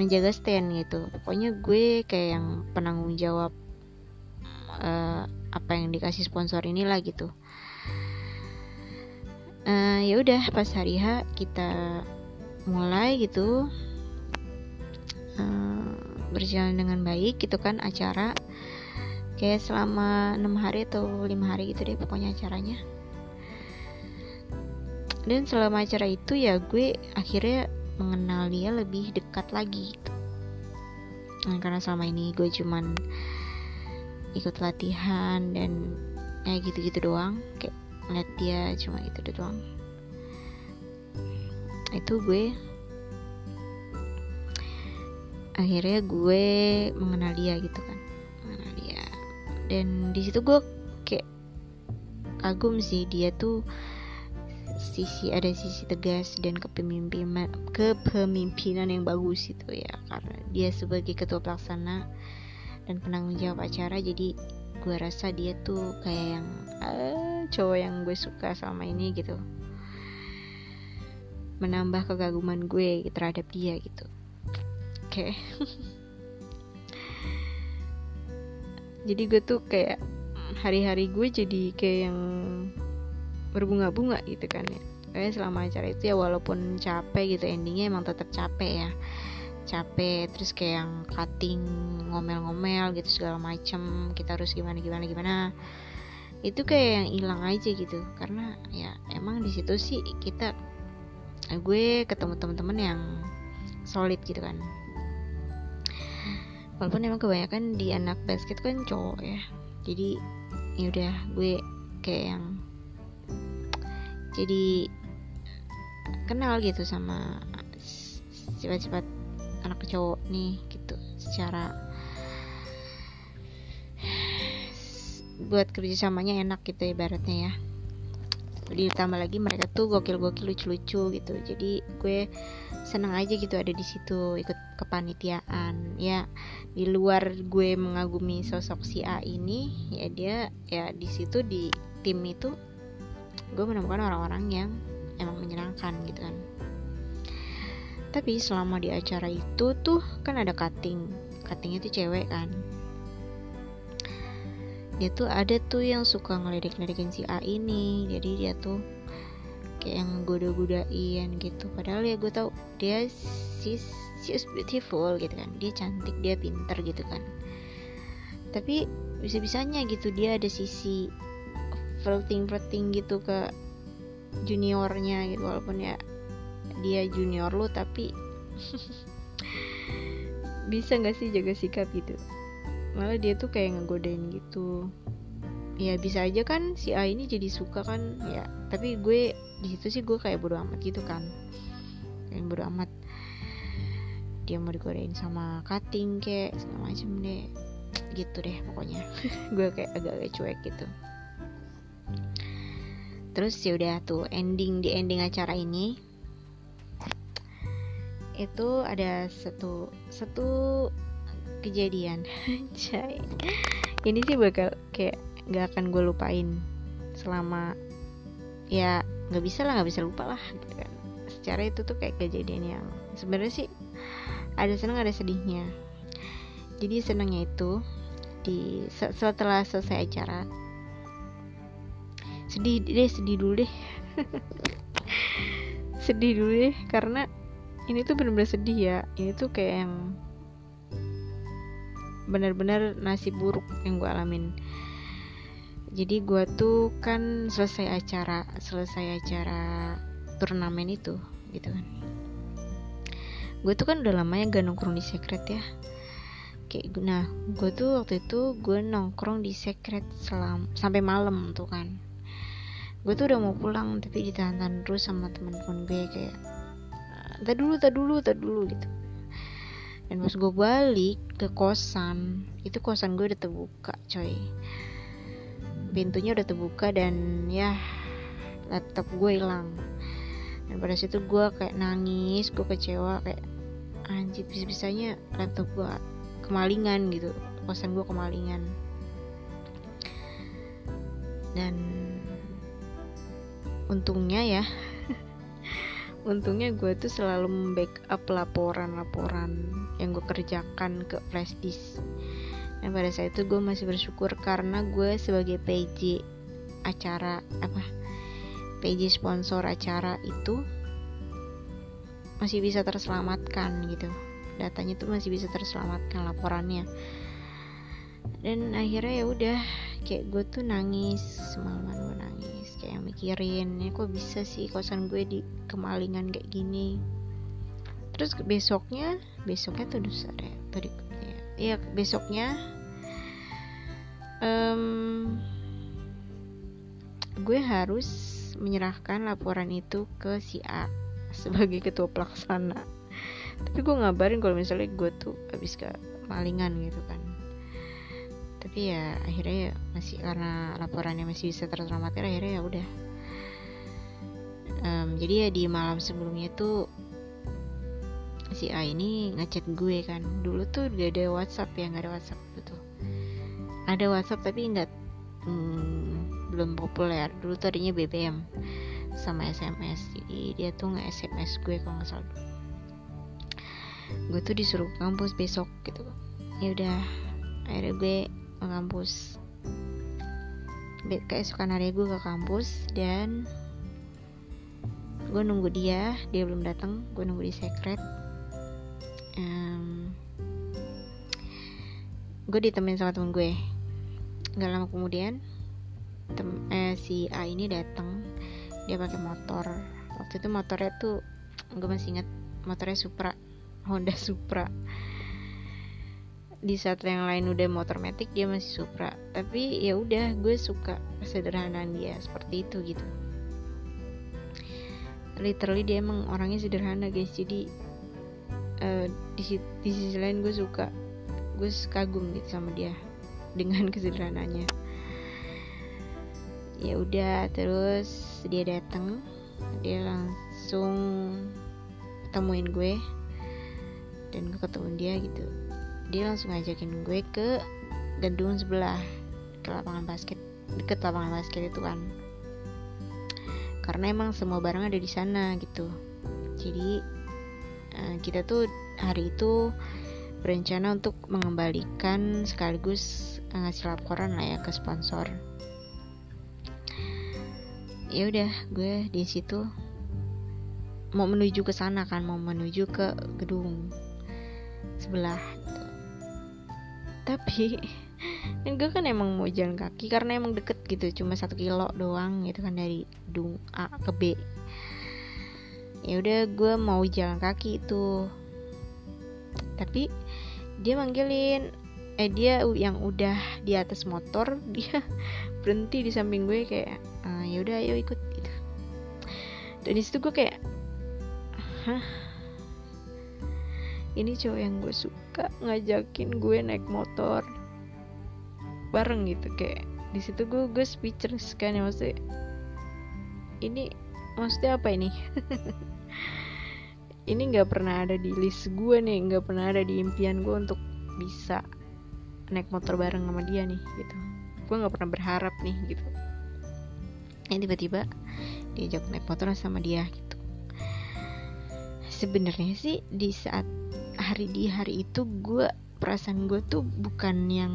menjaga stand gitu. Pokoknya gue kayak yang penanggung jawab uh, apa yang dikasih sponsor inilah gitu uh, ya udah pas hari H kita mulai gitu uh, berjalan dengan baik gitu kan acara kayak selama enam hari atau lima hari gitu deh pokoknya acaranya dan selama acara itu ya gue akhirnya mengenal dia lebih dekat lagi gitu. Nah, karena selama ini gue cuman ikut latihan dan kayak gitu-gitu doang kayak ngeliat dia cuma gitu doang. Itu gue. Akhirnya gue mengenal dia gitu kan. Mengenal dia. Dan di situ gue kayak kagum sih dia tuh sisi ada sisi tegas dan kepemimpinan kepemimpinan yang bagus itu ya. Karena dia sebagai ketua pelaksana dan penanggung jawab acara jadi gue rasa dia tuh kayak yang uh, cowok yang gue suka sama ini gitu. Menambah kegaguman gue terhadap dia gitu. Oke. Okay. jadi gue tuh kayak hari-hari gue jadi kayak yang berbunga-bunga gitu kan ya. Kayak selama acara itu ya walaupun capek gitu endingnya emang tetap capek ya capek terus kayak yang cutting ngomel-ngomel gitu segala macem. Kita harus gimana gimana gimana. Itu kayak yang hilang aja gitu. Karena ya emang di situ sih kita gue ketemu teman-teman yang solid gitu kan. Walaupun emang kebanyakan di anak basket kan cowok ya. Jadi ya udah gue kayak yang jadi kenal gitu sama sifat-sifat anak cowok nih gitu. Secara buat kerjasamanya enak gitu ibaratnya ya. Ditambah lagi mereka tuh gokil-gokil lucu-lucu gitu. Jadi gue seneng aja gitu ada di situ ikut kepanitiaan. Ya di luar gue mengagumi sosok si A ini ya dia ya di situ di tim itu gue menemukan orang-orang yang emang menyenangkan gitu kan tapi selama di acara itu tuh kan ada cutting. Cuttingnya tuh cewek kan. Dia tuh ada tuh yang suka ngeledek-ledekin si A ini. Jadi dia tuh kayak yang goda-godain gitu. Padahal ya gue tau dia si is beautiful gitu kan. Dia cantik dia pinter gitu kan. Tapi bisa-bisanya gitu dia ada sisi flirting flirting gitu ke juniornya gitu. Walaupun ya dia junior lu tapi bisa nggak sih jaga sikap gitu? Malah dia tuh kayak ngegodain gitu. Ya bisa aja kan si A ini jadi suka kan? Ya tapi gue di situ sih gue kayak bodo amat gitu kan. Kayak bodo amat. Dia mau digodain sama cutting kayak segala macem deh. Gitu deh pokoknya. Gue kayak agak-agak cuek gitu. Terus ya udah tuh ending di ending acara ini itu ada satu satu kejadian. Cai. ini sih bakal kayak nggak akan gue lupain selama ya nggak bisa lah nggak bisa lupa lah gitu kan. Secara itu tuh kayak kejadian yang sebenarnya sih ada senang ada sedihnya. Jadi senangnya itu di setelah selesai acara sedih deh sedih dulu deh. Sedih dulu deh karena ini tuh bener-bener sedih ya. Ini tuh kayak yang benar-benar nasib buruk yang gue alamin. Jadi gue tuh kan selesai acara selesai acara turnamen itu gitu kan. Gue tuh kan udah lama ya gak nongkrong di secret ya. Kayak nah gue tuh waktu itu gue nongkrong di secret selam sampai malam tuh kan. Gue tuh udah mau pulang tapi ditahan-tahan terus sama teman-teman gue kayak tak dulu tak dulu tak dulu gitu. Dan pas gue balik ke kosan itu kosan gue udah terbuka coy. Pintunya udah terbuka dan ya laptop gue hilang. Dan pada situ gue kayak nangis gue kecewa kayak anjir bisa-bisanya laptop gue kemalingan gitu. Kosan gue kemalingan. Dan untungnya ya untungnya gue tuh selalu membackup laporan-laporan yang gue kerjakan ke flash disk. Dan pada saat itu gue masih bersyukur karena gue sebagai PJ acara apa PJ sponsor acara itu masih bisa terselamatkan gitu. Datanya tuh masih bisa terselamatkan laporannya. Dan akhirnya ya udah kayak gue tuh nangis semalaman gue nangis kayak mikirin ya kok bisa sih kosan gue di kemalingan kayak gini? Terus besoknya besoknya tuh dosa deh berikutnya. Ya besoknya um, gue harus menyerahkan laporan itu ke si A sebagai ketua pelaksana. Tapi gue ngabarin kalau misalnya gue tuh habis ke malingan gitu kan tapi ya akhirnya ya masih karena laporannya masih bisa terdramatir akhirnya ya udah. Um, jadi ya di malam sebelumnya tuh si A ini ngechat gue kan. Dulu tuh gak ada WhatsApp ya nggak ada WhatsApp gitu ada WhatsApp tapi nggak hmm, belum populer. Dulu tuh adanya BBM sama SMS jadi dia tuh nggak SMS gue kalau nggak salah gue tuh disuruh kampus besok gitu. Ya udah akhirnya gue ke kampus. Keesokan hari gue ke kampus dan gue nunggu dia dia belum datang gue nunggu di secret. Um, gue ditemenin sama temen gue. Nggak lama kemudian tem eh, si A ini datang. Dia pakai motor. Waktu itu motornya tuh gue masih inget motornya Supra Honda Supra di saat yang lain udah motor metik dia masih Supra. Tapi ya udah gue suka kesederhanaan dia seperti itu gitu. Literally dia emang orangnya sederhana guys. Jadi uh, di, di sisi lain gue suka gue kagum gitu sama dia dengan kesederhananya ya udah terus dia datang dia langsung temuin gue dan gue ketemu dia gitu dia langsung ngajakin gue ke gedung sebelah ke lapangan basket deket lapangan basket itu kan. Karena emang semua barang ada di sana gitu. Jadi Eh, kita tuh hari itu berencana untuk mengembalikan sekaligus eh, ngasih laporan lah ya ke sponsor. Ya udah gue di situ mau menuju ke sana kan mau menuju ke gedung sebelah. Tapi gue kan emang mau jalan kaki karena emang deket gitu cuma satu kilo doang gitu kan dari gedung A ke B. Ya udah gue mau jalan kaki itu tapi dia manggilin eh dia yang udah di atas motor dia berhenti di samping gue kayak ah, ya udah ayo ikut gitu. Dan di situ gue kayak hah? Ini cowok yang gue suka ngajakin gue naik motor bareng gitu kayak di situ gue gue speechless kan ya maksudnya. Ini maksudnya apa ini? Ini nggak pernah ada di list gue nih nggak pernah ada di impian gue untuk bisa naik motor bareng sama dia nih gitu. Gue nggak pernah berharap nih gitu. Yang tiba-tiba diajak naik motor sama dia gitu. Sebenarnya sih di saat hari di hari itu gue perasaan gue tuh bukan yang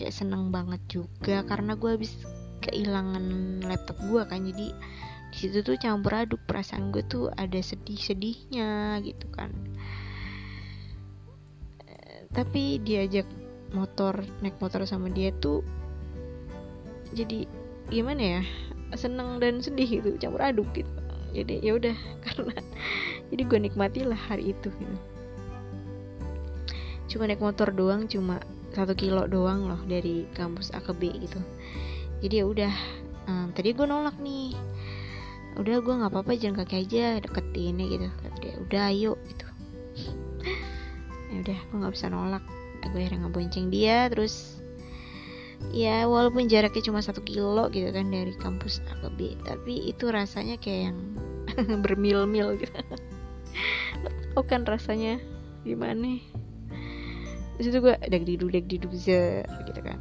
kayak seneng banget juga karena gue habis kehilangan laptop gue kan. Jadi di situ tuh campur aduk perasaan gue tuh ada sedih-sedihnya gitu kan. Tapi diajak motor naik motor sama dia tuh jadi gimana ya seneng dan sedih gitu campur aduk gitu. Jadi ya udah karena jadi gue nikmati lah hari itu gitu cuma naik motor doang cuma satu kilo doang loh dari kampus A ke B gitu. Jadi ya udah um, tadi gue nolak nih. Udah gue nggak apa-apa jalan kaki aja deket ini gitu. Dia udah ayo gitu. Ya udah gue nggak bisa nolak. Gue akhirnya ngebonceng dia terus ya walaupun jaraknya cuma satu kilo gitu kan dari kampus A ke B tapi itu rasanya kayak yang bermil-mil gitu. Tau kan rasanya gimana di situ gue dag didu dag didu gitu kan.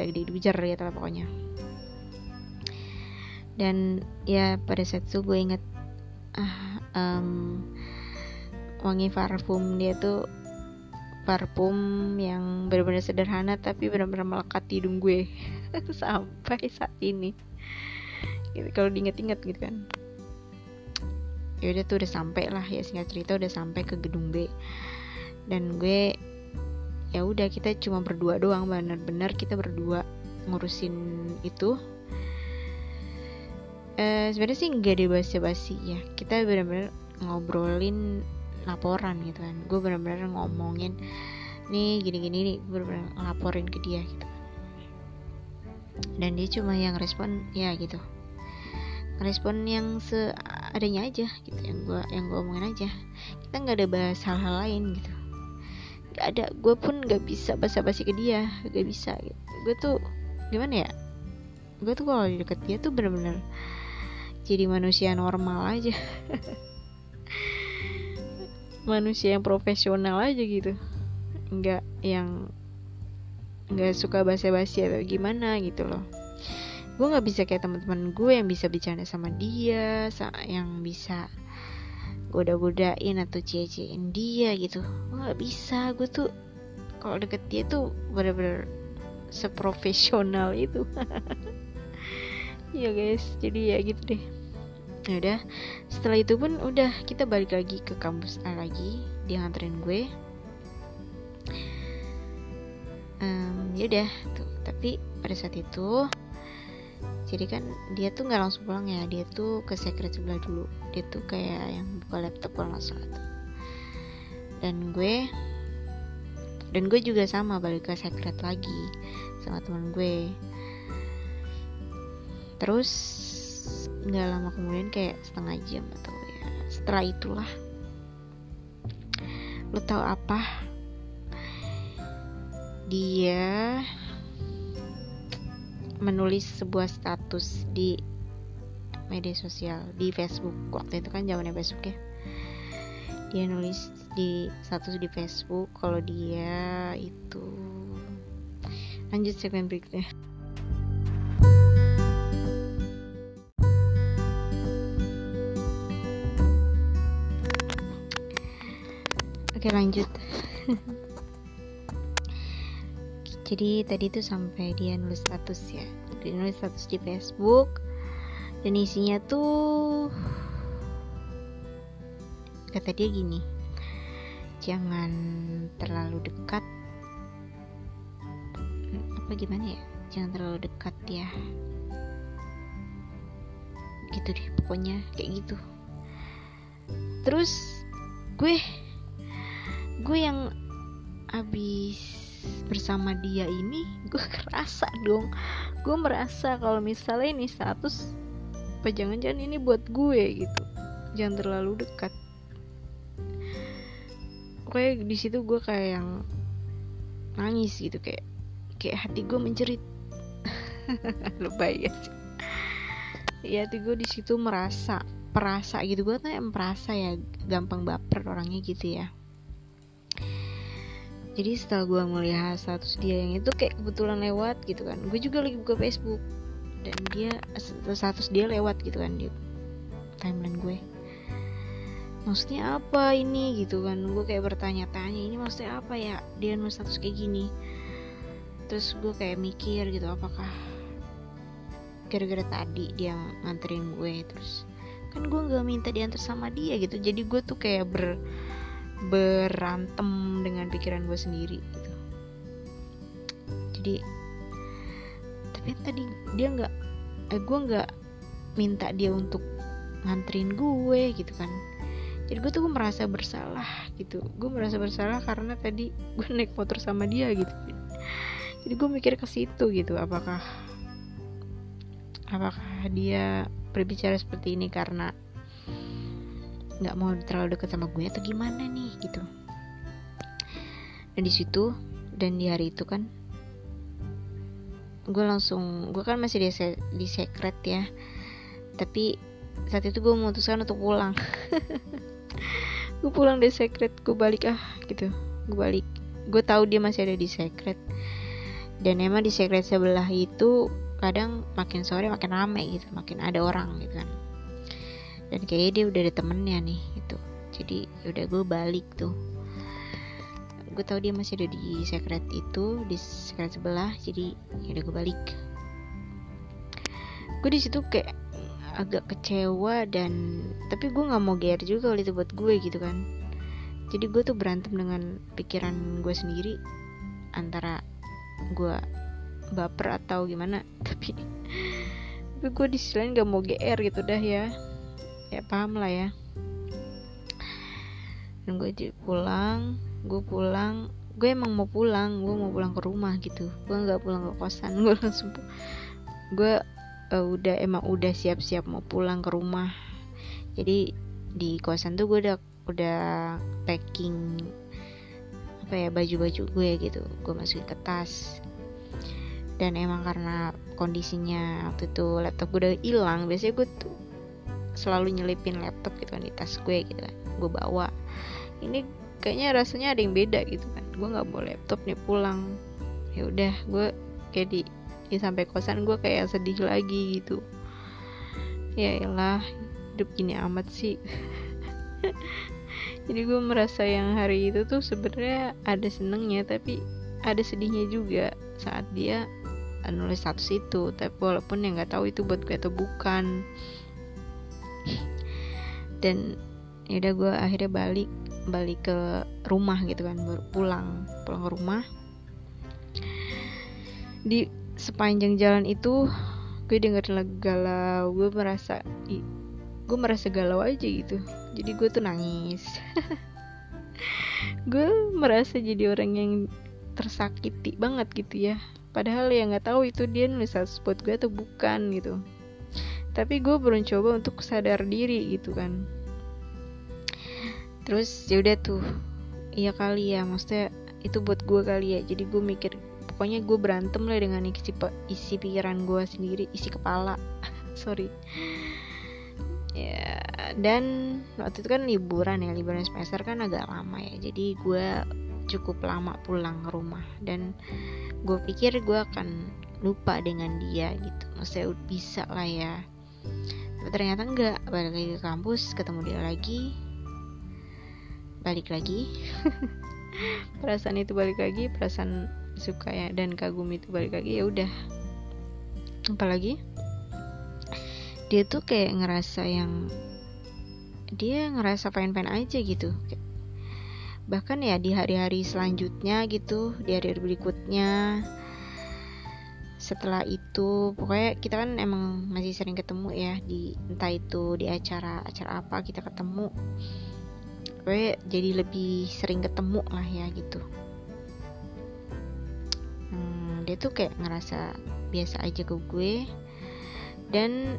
Dag jar ya pokoknya. Dan ya pada saat itu gue inget ah, um, wangi parfum dia tuh parfum yang benar-benar sederhana tapi benar-benar melekat di hidung gue sampai saat ini. Gitu, kalau diinget-inget gitu kan. Ya udah tuh udah sampai lah ya singkat cerita udah sampai ke gedung B. Dan gue ya udah kita cuma berdua doang benar-benar kita berdua ngurusin itu. Uh, sebenarnya sih nggak ada basa-basi ya. Kita benar-benar ngobrolin laporan gitu kan. Gue benar-benar ngomongin nih gini-gini nih gue benar-benar ngelaporin ke dia gitu. Dan dia cuma yang respon ya gitu. Respon yang seadanya aja gitu yang gue yang gue omongin aja. Kita nggak ada bahas hal-hal lain gitu ada gue pun nggak bisa basa-basi ke dia nggak bisa gitu. gue tuh gimana ya? Gue tuh kalau deket dia tuh bener-bener jadi manusia normal aja. Manusia yang profesional aja gitu. Nggak yang nggak suka basa-basi atau gimana gitu loh. Gue nggak bisa kayak teman-teman gue yang bisa bicara sama dia yang bisa goda-godain atau cie-ciein dia gitu. Nggak bisa. Gue tuh kalau deket dia tuh bener-bener seprofesional itu. Ya guys. Jadi ya gitu deh. Ya udah. Setelah itu pun udah kita balik lagi ke kampus A lagi. Dia nganterin gue. Um, ya udah. Tuh tapi pada saat itu jadi kan dia tuh nggak langsung pulang ya dia tuh ke secret sebelah dulu. Dia tuh kayak yang buka laptop kalau nggak salah tuh. Dan gue dan gue juga sama balik ke secret lagi sama teman gue. Terus nggak lama kemudian kayak setengah jam atau ya setelah itulah. Lo tau apa? Dia menulis sebuah status di media sosial di Facebook. Waktu itu kan zamannya Facebook ya. Dia nulis di status di Facebook kalau dia itu. Lanjut segmen berikutnya. Oke lanjut. Jadi tadi tuh sampai dia nulis status ya nulis status di Facebook. Dan isinya tuh kata dia gini jangan terlalu dekat. Apa gimana ya? Jangan terlalu dekat ya. Gitu deh pokoknya kayak gitu. Terus gue gue yang abis bersama dia ini gue kerasa dong gue merasa kalau misalnya ini status apa jangan-jangan ini buat gue gitu. Jangan terlalu dekat. Kayak di situ gue kayak yang nangis gitu kayak kayak hati gue menjerit. Lebay ya ya hati gue di situ merasa perasa gitu. Gue tuh yang merasa ya gampang baper orangnya gitu ya jadi setelah gue melihat status dia yang itu kayak kebetulan lewat gitu kan. Gue juga lagi buka Facebook. Dan dia status dia lewat gitu kan di timeline gue. Maksudnya apa ini gitu kan. Gue kayak bertanya-tanya ini maksudnya apa ya? Dia nulis status kayak gini. Terus gue kayak mikir gitu apakah gara-gara tadi dia nganterin gue? Terus kan gue nggak minta diantar sama dia gitu. Jadi gue tuh kayak ber berantem dengan pikiran gue sendiri gitu. Jadi tapi tadi dia nggak eh gue nggak minta dia untuk nganterin gue gitu kan. Jadi gue tuh gue merasa bersalah gitu. Gue merasa bersalah karena tadi gue naik motor sama dia gitu. Jadi gue mikir ke situ gitu. Apakah apakah dia berbicara seperti ini karena nggak mau terlalu dekat sama gue atau gimana nih gitu. Dan di situ dan di hari itu kan gue langsung gue kan masih di, di secret ya. Tapi saat itu gue memutuskan untuk pulang. Gue pulang dari secret gue balik ah gitu. Gue balik. Gue tahu dia masih ada di secret. Dan emang di secret sebelah itu kadang makin sore makin rame gitu makin ada orang gitu kan dan kayaknya dia udah ada temennya nih gitu. Jadi udah gue balik tuh. Gue tahu dia masih ada di secret itu di secret sebelah jadi ya udah gue balik. Gue di situ kayak agak kecewa dan tapi gue nggak mau GR juga kalau itu buat gue gitu kan. Jadi gue tuh berantem dengan pikiran gue sendiri antara gue baper atau gimana. Tapi tapi gue di sini nggak mau GR gitu dah ya ya paham lah ya. Dan gue pulang gue pulang gue emang mau pulang gue mau pulang ke rumah gitu. Gue nggak pulang ke kosan gue langsung gue uh, udah emang udah siap-siap mau pulang ke rumah. Jadi di kosan tuh gue udah udah packing apa ya baju-baju gue gitu. Gue masukin ke tas dan emang karena kondisinya waktu itu laptop gue udah hilang biasanya gue tuh selalu nyelipin laptop gitu kan di tas gue gitu kan. Gue bawa. Ini kayaknya rasanya ada yang beda gitu kan. Gue nggak bawa laptop nih pulang. Ya udah gue kayak di ya sampai kosan gue kayak sedih lagi gitu. Ya elah hidup gini amat sih. Jadi gue merasa yang hari itu tuh sebenarnya ada senengnya tapi ada sedihnya juga saat dia nulis status itu. Tapi walaupun yang nggak tahu itu buat gue atau bukan dan ya udah gue akhirnya balik balik ke rumah gitu kan pulang pulang ke rumah. Di sepanjang jalan itu gue dengerin lagu galau gue merasa gue merasa galau aja gitu. Jadi gue tuh nangis. Gue merasa jadi orang yang tersakiti banget gitu ya. Padahal ya nggak tahu itu dia nulis buat gue atau bukan gitu tapi gue belum coba untuk sadar diri gitu kan. Terus ya udah tuh iya kali ya maksudnya itu buat gue kali ya. Jadi gue mikir pokoknya gue berantem lah dengan isi isi pikiran gue sendiri isi kepala. Sorry. Ya dan waktu itu kan liburan ya liburan semester kan agak lama ya. Jadi gue cukup lama pulang ke rumah. Dan gue pikir gue akan lupa dengan dia gitu. Maksudnya bisa lah ya tapi ternyata enggak. Balik lagi ke kampus ketemu dia lagi. Balik lagi. Perasaan itu balik lagi perasaan suka ya dan kagum itu balik lagi ya udah. Apalagi dia tuh kayak ngerasa yang dia ngerasa pengen-pengen aja gitu. Bahkan ya di hari-hari selanjutnya gitu di hari, -hari berikutnya setelah itu pokoknya kita kan emang masih sering ketemu ya di entah itu di acara acara apa kita ketemu. Pokoknya jadi lebih sering ketemu lah ya gitu. Dia tuh kayak ngerasa biasa aja ke gue. Dan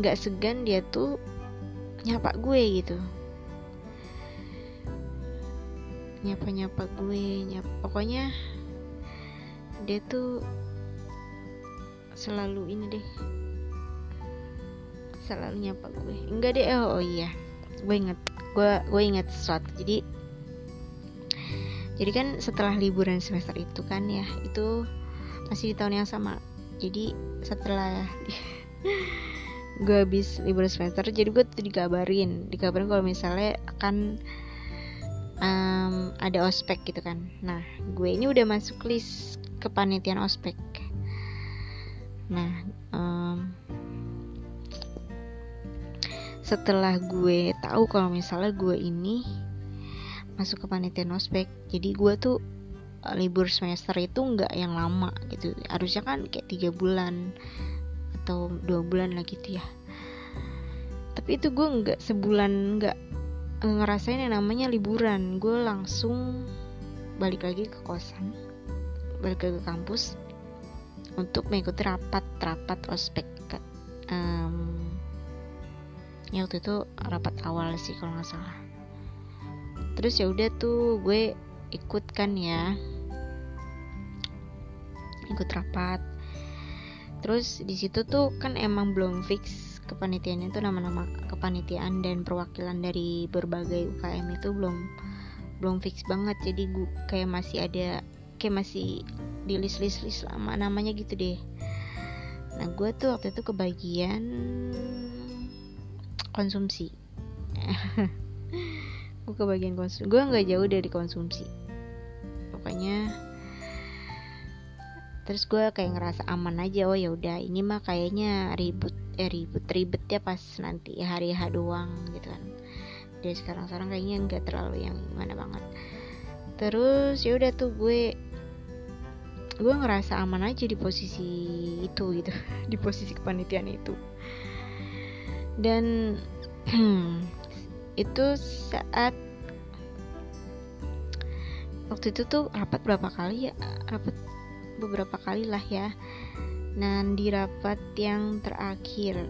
nggak segan dia tuh nyapa gue gitu. Nyapa nyapa gue nyapa pokoknya dia tuh selalu ini deh. Selalu nyapa gue. Enggak deh oh, oh iya. Gue inget gue gue inget sesuatu. Jadi jadi kan setelah liburan semester itu kan ya itu masih di tahun yang sama. Jadi setelah gue habis libur semester jadi gue tuh dikabarin. Dikabarin kalau misalnya akan um, ada ospek gitu kan. Nah gue ini udah masuk list kepanitiaan ospek nah um, setelah gue tahu kalau misalnya gue ini masuk ke panitia ospek jadi gue tuh libur semester itu nggak yang lama gitu. Harusnya kan kayak tiga bulan atau dua bulan lah gitu ya. Tapi itu gue nggak sebulan nggak ngerasain yang namanya liburan. Gue langsung balik lagi ke kosan balik lagi ke kampus untuk mengikuti rapat rapat ospek um, ya waktu itu rapat awal sih kalau nggak salah. Terus ya udah tuh gue ikut kan ya. Ikut rapat. Terus di situ tuh kan emang belum fix kepanitiaannya tuh nama-nama kepanitiaan dan perwakilan dari berbagai UKM itu belum belum fix banget. Jadi gue kayak masih ada kayak masih di list list list lama namanya gitu deh. Nah gue tuh waktu itu kebagian konsumsi. Gue kebagian konsumsi gue nggak jauh dari konsumsi. Pokoknya terus gue kayak ngerasa aman aja oh ya udah ini mah kayaknya ribut eh ribut ribet ya pas nanti hari H doang gitu kan. Dari sekarang sekarang kayaknya nggak terlalu yang gimana banget. Terus ya udah tuh gue gue ngerasa aman aja di posisi itu gitu di posisi kepanitiaan itu. Dan itu saat waktu itu tuh rapat berapa kali ya? Rapat beberapa kali lah ya. Nah di rapat yang terakhir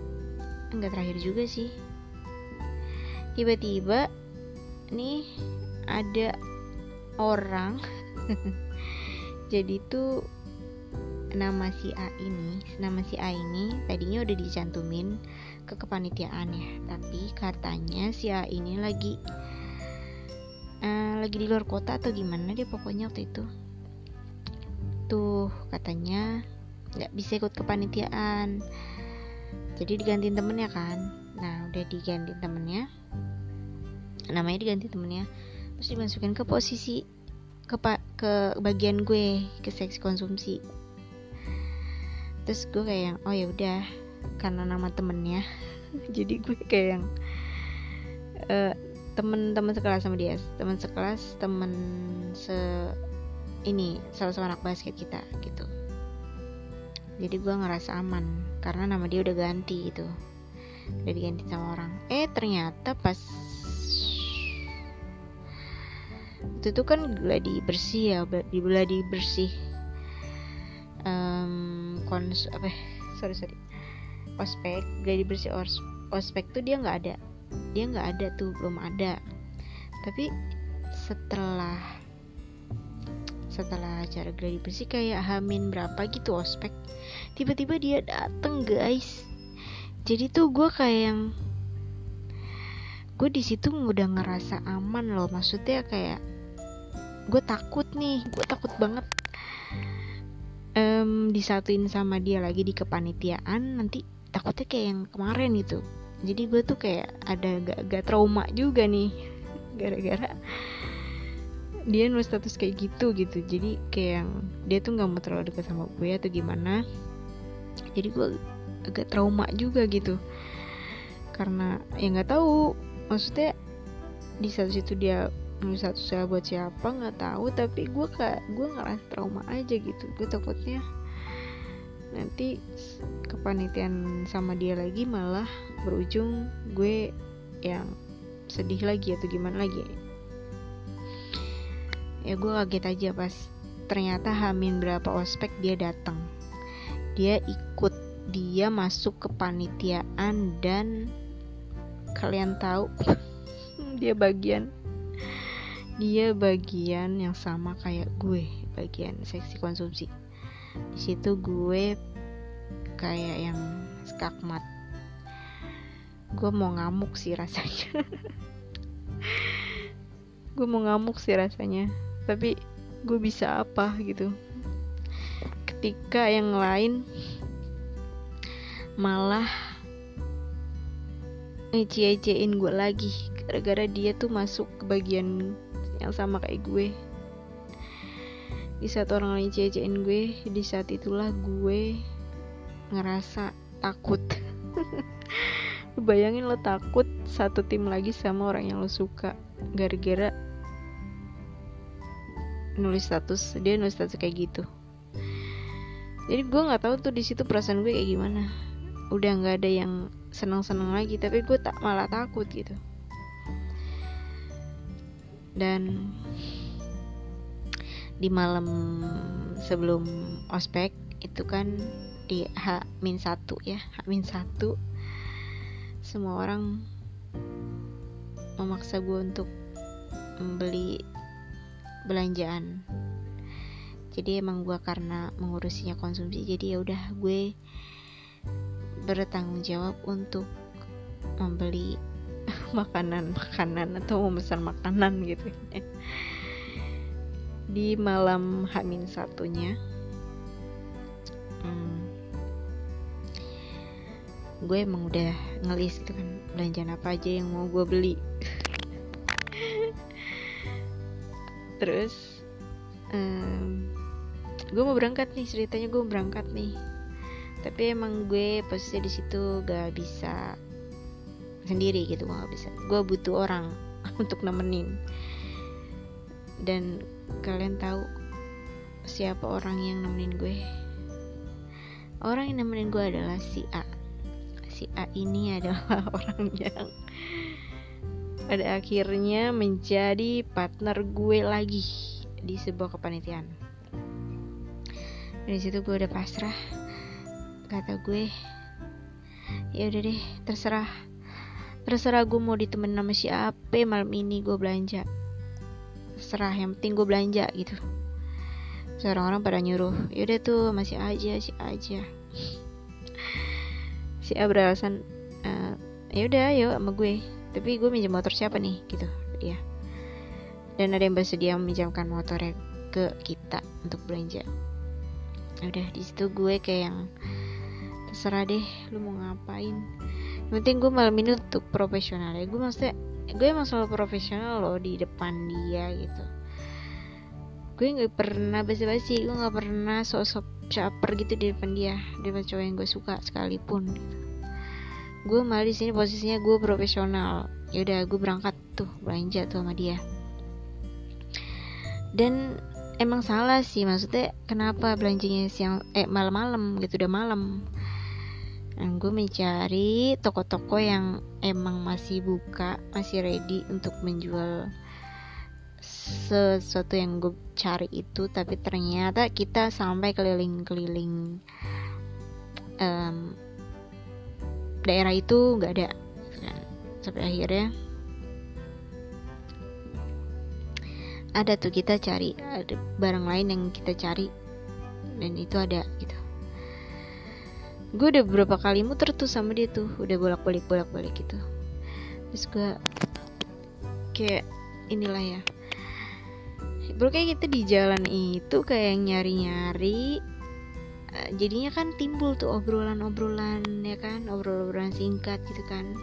enggak terakhir juga sih. Tiba-tiba nih ada orang jadi tuh nama si A ini nama si A ini tadinya udah dicantumin ke kepanitiaan ya. Tapi katanya si A ini lagi uh, lagi di luar kota atau gimana dia pokoknya waktu itu. Tuh katanya nggak bisa ikut kepanitiaan. Jadi digantiin temennya kan. Nah udah diganti temennya. Namanya diganti temennya. Terus dimasukin ke posisi ke ke bagian gue ke seks konsumsi. Terus gue kayak yang oh ya udah karena nama temennya. Jadi gue kayak yang uh, temen-temen sekelas sama dia. Temen sekelas temen se ini salah satu anak basket kita gitu. Jadi gue ngerasa aman karena nama dia udah ganti gitu. Udah diganti sama orang. Eh ternyata pas itu tuh kan gladi bersih ya di gladi bersih um, kons apa ya? sorry sorry. Ospek gladi bersih os ospek tuh dia nggak ada. Dia nggak ada tuh belum ada. Tapi setelah setelah acara gladi bersih kayak hamin berapa gitu ospek tiba-tiba dia dateng guys. Jadi tuh gue kayak yang gue di situ udah ngerasa aman loh. Maksudnya kayak gue takut nih gue takut banget. Um, disatuin sama dia lagi di kepanitiaan nanti takutnya kayak yang kemarin gitu jadi gue tuh kayak ada agak-agak trauma juga nih gara-gara dia nulis status kayak gitu gitu. Jadi kayak yang dia tuh nggak mau terlalu dekat sama gue atau gimana. Jadi gue agak trauma juga gitu. Karena ya nggak tahu maksudnya di satu situ dia satu saya buat siapa nggak tahu. Tapi gue kayak gue ngerasa trauma aja gitu. Gue takutnya nanti kepanitiaan sama dia lagi malah berujung gue yang sedih lagi atau gimana lagi. Ya gue kaget aja pas ternyata Hamin berapa ospek dia datang. Dia ikut dia masuk ke panitiaan dan kalian tahu dia bagian dia bagian yang sama kayak gue bagian seksi konsumsi. Di situ gue kayak yang skakmat. Gue mau ngamuk sih rasanya. Gue mau ngamuk sih rasanya. Tapi gue bisa apa gitu? Ketika yang lain malah ngecie-ciein gue lagi gara-gara dia tuh masuk ke bagian yang sama kayak gue. Di saat orang lain cecein gue di saat itulah gue ngerasa takut. Bayangin lo takut satu tim lagi sama orang yang lo suka gara-gara nulis status dia nulis status kayak gitu. Jadi gue nggak tahu tuh di situ perasaan gue kayak gimana. Udah nggak ada yang senang-senang lagi tapi gue tak malah takut gitu dan di malam sebelum ospek itu kan di H-1 ya H-1 semua orang memaksa gue untuk membeli belanjaan. Jadi emang gue karena mengurusinya konsumsi jadi ya udah gue bertanggung jawab untuk membeli makanan-makanan atau memesan makanan gitu di malam Hamin satunya hmm, gue emang udah ngelis gitu kan belanjaan apa aja yang mau gue beli. Terus um, gue mau berangkat nih ceritanya gue berangkat nih. Tapi emang gue posisi di situ gak bisa sendiri gitu gue gak bisa. Gue butuh orang untuk nemenin. Dan kalian tahu siapa orang yang nemenin gue? Orang yang nemenin gue adalah si A. Si A ini adalah orang yang pada akhirnya menjadi partner gue lagi di sebuah kepanitiaan. Dari situ gue udah pasrah. Kata gue ya udah deh terserah terserah gue mau ditemenin sama siapa malam ini gue belanja. Terserah yang penting gue belanja gitu. Seorang orang pada nyuruh yaudah tuh masih aja si aja. Si A beralasan uh, yaudah ayo sama gue. Tapi gue minjem motor siapa nih gitu. Ya dan ada yang bersedia meminjamkan motornya ke kita untuk belanja. Udah di situ gue kayak yang terserah deh lu mau ngapain yang penting gue malam ini untuk profesional ya. Gue maksudnya gue emang selalu profesional loh di depan dia gitu. Gue nggak pernah basa-basi gue nggak pernah sosok caper gitu di depan dia di depan cowok yang gue suka sekalipun. Gue malah di sini posisinya gue profesional. Ya udah gue berangkat tuh belanja tuh sama dia. Dan emang salah sih maksudnya kenapa belanjanya siang eh malam-malam gitu udah malam dan gue mencari toko-toko yang emang masih buka masih ready untuk menjual sesuatu yang gue cari itu. Tapi ternyata kita sampai keliling-keliling um, daerah itu nggak ada. Sampai akhirnya ada tuh kita cari ada barang lain yang kita cari dan itu ada gitu gue udah beberapa kali muter tuh sama dia tuh udah bolak balik bolak balik gitu. Terus gue kayak inilah ya. Bro kayak kita di jalan itu kayak nyari nyari eh, jadinya kan timbul tuh obrolan-obrolan ya kan? Obrolan-obrolan singkat gitu kan.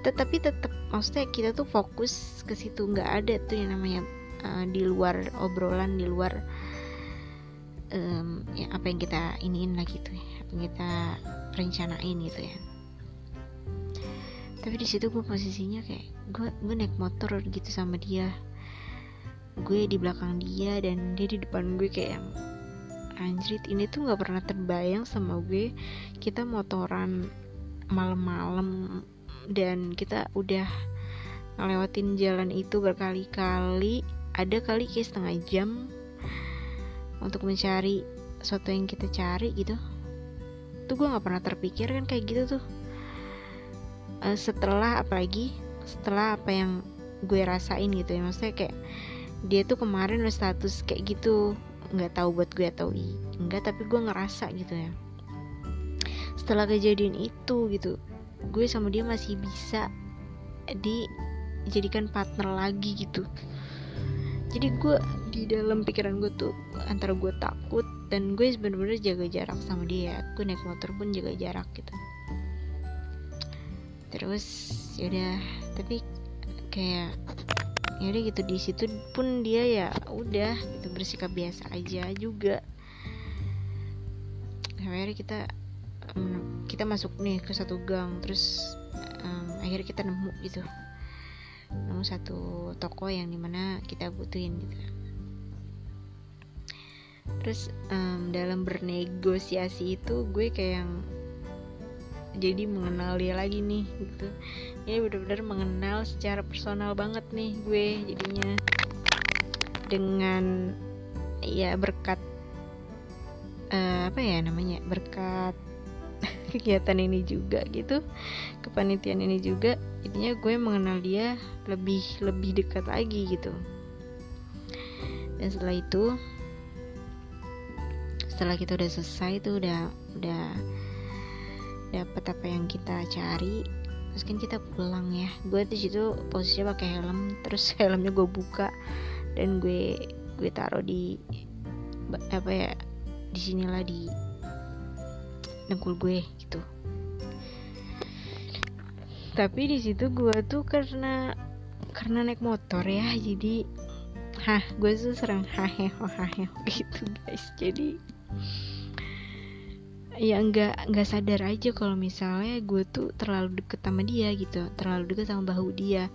Tetapi tetap maksudnya kita tuh fokus ke situ. Nggak ada tuh yang namanya uh, di luar obrolan di luar um, ya, apa yang kita iniin lah gitu ya apa yang kita rencanain gitu ya. Tapi di situ gue posisinya kayak gue gue naik motor gitu sama dia. Gue di belakang dia dan dia di depan gue kayak yang anjrit ini tuh nggak pernah terbayang sama gue. Kita motoran malam-malam dan kita udah ngelewatin jalan itu berkali-kali. Ada kali kayak setengah jam untuk mencari sesuatu yang kita cari gitu. Tuh gue nggak pernah terpikir kan kayak gitu tuh. Uh, setelah apalagi setelah apa yang gue rasain gitu ya maksudnya kayak dia tuh kemarin udah status kayak gitu nggak tahu buat gue atau enggak tapi gue ngerasa gitu ya. Setelah kejadian itu gitu gue sama dia masih bisa dijadikan partner lagi gitu jadi gue di dalam pikiran gue tuh antara gue takut dan gue bener-bener jaga jarak sama dia. Gue naik motor pun jaga jarak gitu. Terus yaudah tapi kayak yaudah gitu. Di situ pun dia ya udah gitu bersikap biasa aja juga. Akhirnya kita kita masuk nih ke satu gang. Terus um, akhirnya kita nemu gitu nemu satu toko yang di mana kita butuhin gitu terus um, dalam bernegosiasi itu gue kayak yang jadi mengenal dia lagi nih gitu. Ini benar-benar mengenal secara personal banget nih gue jadinya. Dengan ya berkat uh, apa ya namanya berkat kegiatan ini juga gitu kepanitiaan ini juga intinya gue mengenal dia lebih lebih dekat lagi gitu. Dan setelah itu setelah kita udah selesai tuh udah udah dapat apa yang kita cari terus kan kita pulang ya. Gue di situ posisinya pakai helm terus helmnya gue buka dan gue gue taruh di apa ya di sinilah di dengkul gue gitu. Tapi di situ gue tuh karena karena naik motor ya jadi hah gue tuh sering haheho haheho gitu guys. Jadi ya nggak nggak sadar aja kalau misalnya gue tuh terlalu deket sama dia gitu. Terlalu deket sama bahu dia.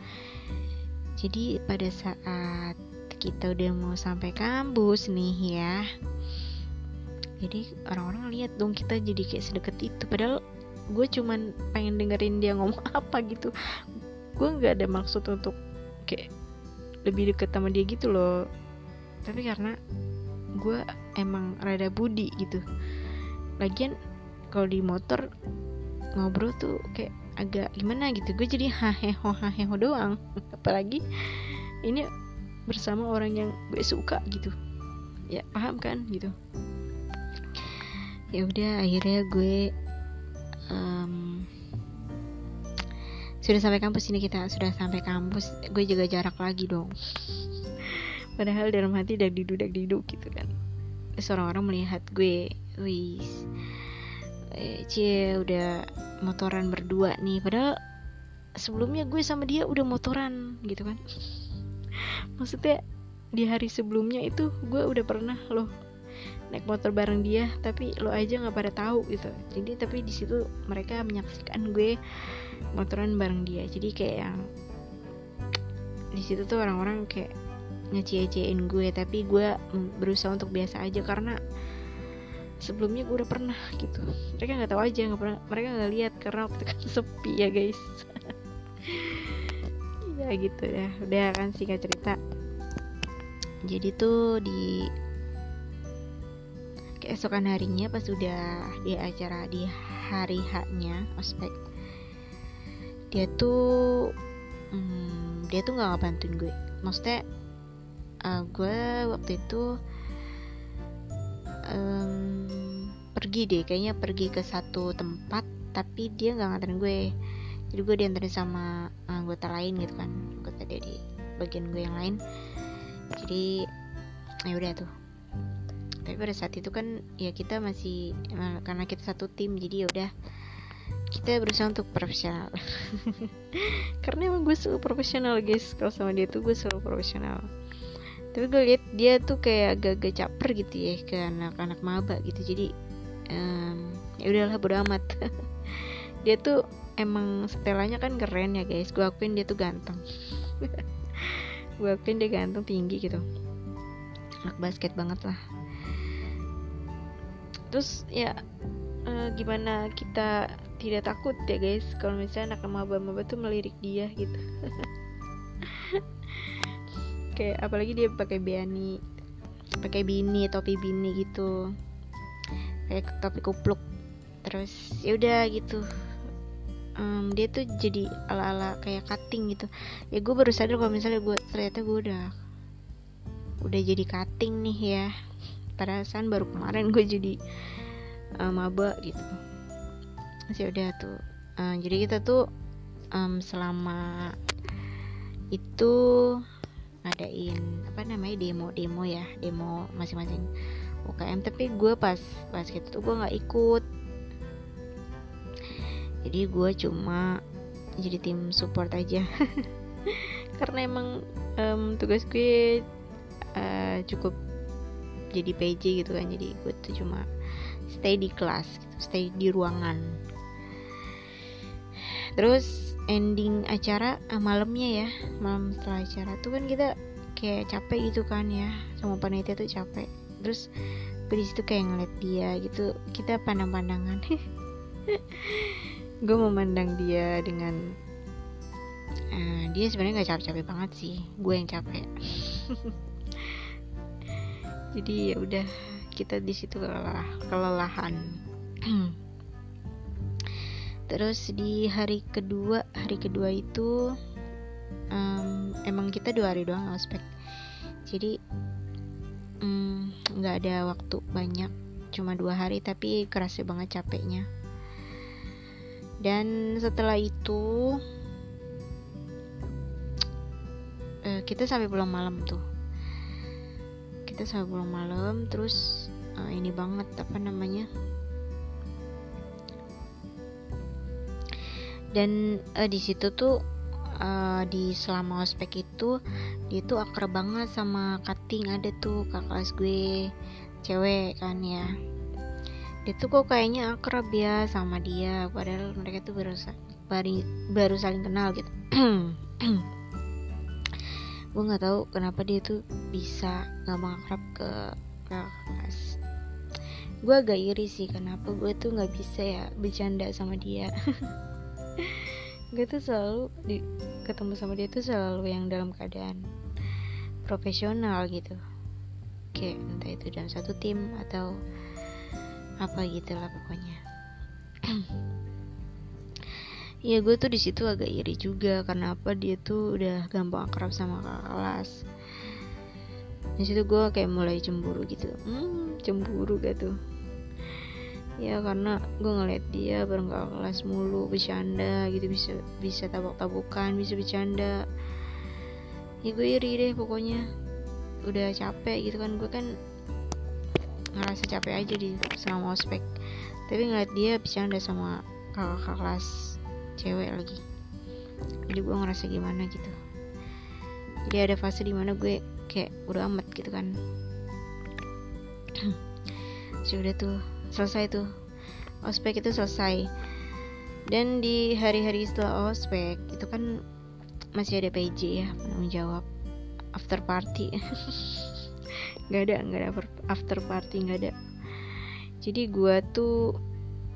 Jadi pada saat kita udah mau sampai kampus nih ya jadi orang-orang lihat dong kita jadi kayak sedekat itu. Padahal gue cuman pengen dengerin dia ngomong apa gitu. Gue nggak ada maksud untuk kayak lebih deket sama dia gitu loh. Tapi karena gue emang rada budi gitu. Lagian kalau di motor ngobrol tuh kayak agak gimana gitu. Gue jadi haheho haheho doang. Apalagi ini bersama orang yang gue suka gitu. Ya paham kan gitu ya udah akhirnya gue um, sudah sampai kampus ini kita sudah sampai kampus gue jaga jarak lagi dong. Padahal dalam hati udah diduduk diduk gitu kan. Terus orang-orang melihat gue wis eh, cie udah motoran berdua nih. Padahal sebelumnya gue sama dia udah motoran gitu kan. Maksudnya di hari sebelumnya itu gue udah pernah loh naik motor bareng dia tapi lo aja nggak pada tahu gitu. Jadi tapi di situ mereka menyaksikan gue motoran bareng dia. Jadi kayak yang di situ tuh orang-orang kayak ngecie-ciein gue tapi gue berusaha untuk biasa aja karena sebelumnya gue udah pernah gitu. Mereka nggak tahu aja nggak pernah mereka nggak lihat karena waktu itu kan sepi ya guys. Ya gitu ya udah kan singkat cerita. Jadi tuh di keesokan harinya pas udah di acara di hari haknya ospek dia tuh hmm, dia tuh nggak bantuin gue. Maksudnya uh, gue waktu itu um, pergi deh kayaknya pergi ke satu tempat tapi dia nggak nganterin gue. Jadi gue diantarin sama anggota lain gitu kan anggota dari bagian gue yang lain. Jadi ya udah tuh tapi pada saat itu kan ya kita masih karena kita satu tim jadi ya udah kita berusaha untuk profesional. Karena emang gue selalu profesional guys. Kalau sama dia tuh gue selalu profesional. Tapi gue lihat dia tuh kayak agak-agak caper gitu ya ke anak-anak maba gitu. Jadi um, ya udahlah bodo amat. Dia tuh emang setelahnya kan keren ya guys. Gue akuin dia tuh ganteng. Gue akuin dia ganteng tinggi gitu. Anak basket banget lah terus ya uh, gimana kita tidak takut ya guys? Kalau misalnya anak maba-maba tuh melirik dia gitu. Kayak apalagi dia pakai biani pakai bini topi bini gitu. Kayak topi kupluk. Terus ya udah gitu. Um, dia tuh jadi ala-ala kayak cutting gitu. Ya gue baru sadar kalau misalnya gue ternyata gue udah udah jadi cutting nih ya perasaan baru kemarin gue jadi uh, maba gitu. Masih udah tuh. Uh, jadi kita tuh um, selama itu ngadain apa namanya demo-demo ya demo masing-masing UKM tapi gue pas pas gitu tuh gue nggak ikut. Jadi gue cuma jadi tim support aja. Karena emang um, tugas gue uh, cukup jadi PJ gitu kan. Jadi gue tuh cuma stay di kelas gitu stay di ruangan. Terus ending acara uh, malamnya ya malam setelah acara tuh kan kita kayak capek gitu kan ya sama panitia tuh capek. Terus gue di situ kayak ngeliat dia gitu kita pandang-pandangan. Gue memandang dia dengan uh, dia sebenarnya nggak capek-capek banget sih gue yang capek jadi ya udah kita di situ kelelah kelelahan. Terus di hari kedua hari kedua itu um, emang kita dua hari doang ospek. Jadi nggak um, ada waktu banyak cuma dua hari tapi kerasa banget capeknya. Dan setelah itu uh, kita sampai pulang malam tuh kita sampai pulang malam terus uh, ini banget apa namanya? Dan uh, di situ tuh uh, di selama ospek itu dia tuh akrab banget sama cutting. Ada tuh kakak kelas gue cewek kan ya. Dia tuh kok kayaknya akrab ya sama dia padahal mereka tuh baru baru, baru saling kenal gitu gue nggak tahu kenapa dia tuh bisa nggak akrab ke kelas gue agak iri sih kenapa gue tuh nggak bisa ya bercanda sama dia. Gue tuh selalu di ketemu sama dia tuh selalu yang dalam keadaan profesional gitu. Kayak entah itu dalam satu tim atau apa gitu lah pokoknya ya gue tuh di situ agak iri juga karena apa dia tuh udah gampang akrab sama kakak kelas. Di situ gue kayak mulai cemburu gitu. Hmm cemburu gak tuh? Ya karena gue ngeliat dia bareng kakak kelas mulu bercanda gitu bisa bisa tabok-tabokan bisa bercanda. Ya gue iri deh pokoknya. Udah capek gitu kan gue kan ngerasa capek aja di selama ospek. Tapi ngeliat dia bercanda sama kakak kelas cewek lagi. Jadi gue ngerasa gimana gitu. Jadi ada fase di mana gue kayak udah amat gitu kan. Sudah tuh selesai tuh. Ospek itu selesai. Dan di hari-hari setelah ospek itu kan masih ada PJ ya penanggung jawab. After party. Nggak ada nggak ada after party nggak ada. Jadi gue tuh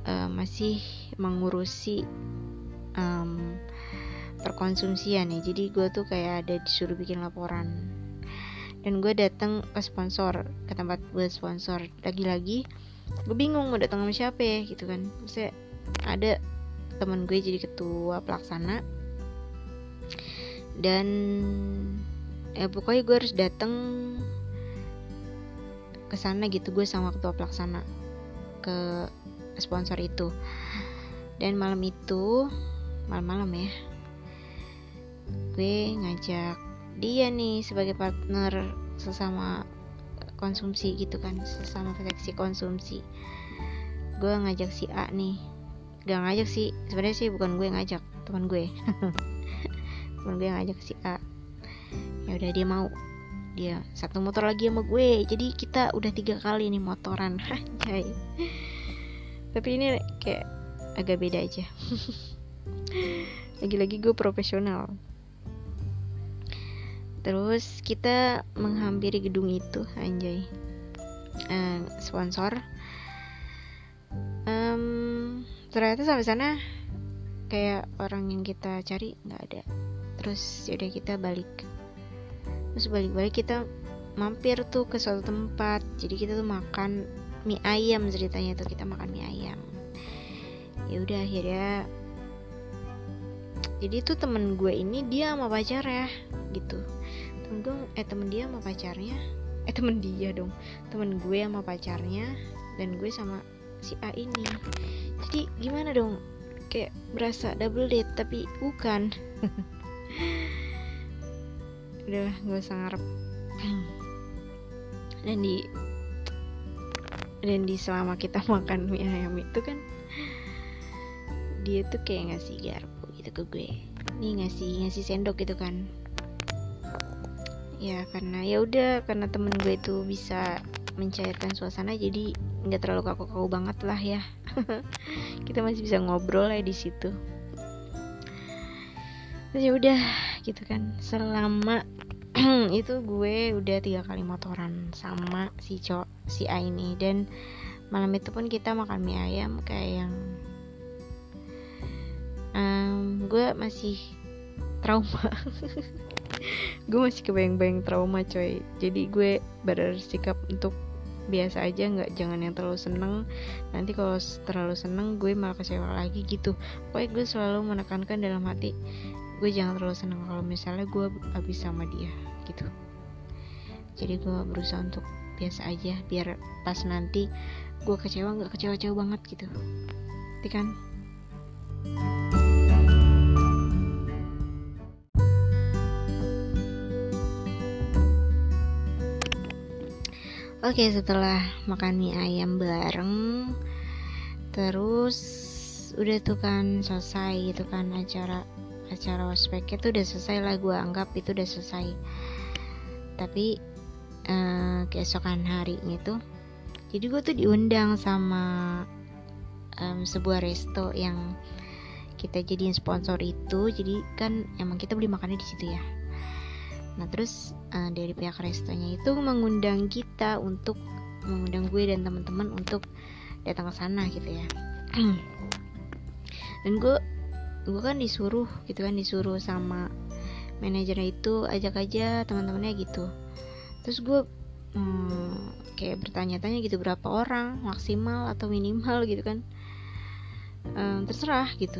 uh, masih mengurusi um, perkonsumsian ya. Jadi gue tuh kayak ada disuruh bikin laporan. Dan gue datang ke sponsor ke tempat buat sponsor. Lagi-lagi gue bingung mau datang sama siapa ya gitu kan. Maksudnya ada teman gue jadi ketua pelaksana. Dan ya pokoknya gue harus datang ke sana gitu gue sama ketua pelaksana ke sponsor itu. Dan malam itu malam-malam ya. Gue ngajak dia nih sebagai partner sesama konsumsi gitu kan sesama seksi konsumsi. Gue ngajak si A nih. Gak ngajak sih sebenarnya sih bukan gue ngajak teman gue. Teman gue ngajak si A. Ya udah dia mau. Dia satu motor lagi sama gue. Jadi kita udah tiga kali nih motoran. Anjay. Tapi ini kayak agak beda aja lagi-lagi gue profesional. Terus kita menghampiri gedung itu anjay. Uh, sponsor. Um, ternyata sampai sana kayak orang yang kita cari nggak ada. Terus yaudah kita balik. Terus balik-balik kita mampir tuh ke suatu tempat. Jadi kita tuh makan mie ayam ceritanya tuh kita makan mie ayam. Ya udah akhirnya jadi tuh temen gue ini dia sama pacar ya gitu. Temen gue eh temen dia sama pacarnya eh temen dia dong. Temen gue sama pacarnya dan gue sama si A ini. Jadi gimana dong? Kayak berasa double date tapi bukan. Udah gak usah ngarep. Dan di dan di selama kita makan mie ayam itu kan dia tuh kayak ngasih garpu gitu ke gue. Nih ngasih ngasih sendok gitu kan. Ya karena ya udah karena temen gue itu bisa mencairkan suasana jadi nggak terlalu kaku-kaku banget lah ya. Kita masih bisa ngobrol ya di situ. Ya udah gitu kan. Selama itu gue udah tiga kali motoran sama si cowok si A ini dan malam itu pun kita makan mie ayam kayak yang um, gue masih trauma. Gue masih kebayang-bayang trauma coy. Jadi gue bersikap untuk biasa aja nggak jangan yang terlalu seneng. Nanti kalau terlalu seneng gue malah kecewa lagi gitu. Pokoknya gue selalu menekankan dalam hati gue jangan terlalu seneng kalau misalnya gue habis sama dia gitu. Jadi gue berusaha untuk biasa aja biar pas nanti gue kecewa nggak kecewa-kecewa banget gitu. Kan Oke setelah makan mie ayam bareng Terus udah tuh kan selesai gitu kan acara acara ospek itu udah selesai lah gue anggap itu udah selesai. Tapi uh, keesokan harinya tuh jadi gue tuh diundang sama um, sebuah resto yang kita jadiin sponsor itu. Jadi kan emang kita beli makannya di situ ya Nah terus uh, dari pihak restonya itu mengundang kita untuk mengundang gue dan teman-teman untuk datang ke sana gitu ya. dan gue gue kan disuruh gitu kan disuruh sama manajernya itu ajak aja teman-temannya gitu. Terus gue hmm, kayak bertanya-tanya gitu berapa orang maksimal atau minimal gitu kan um, terserah gitu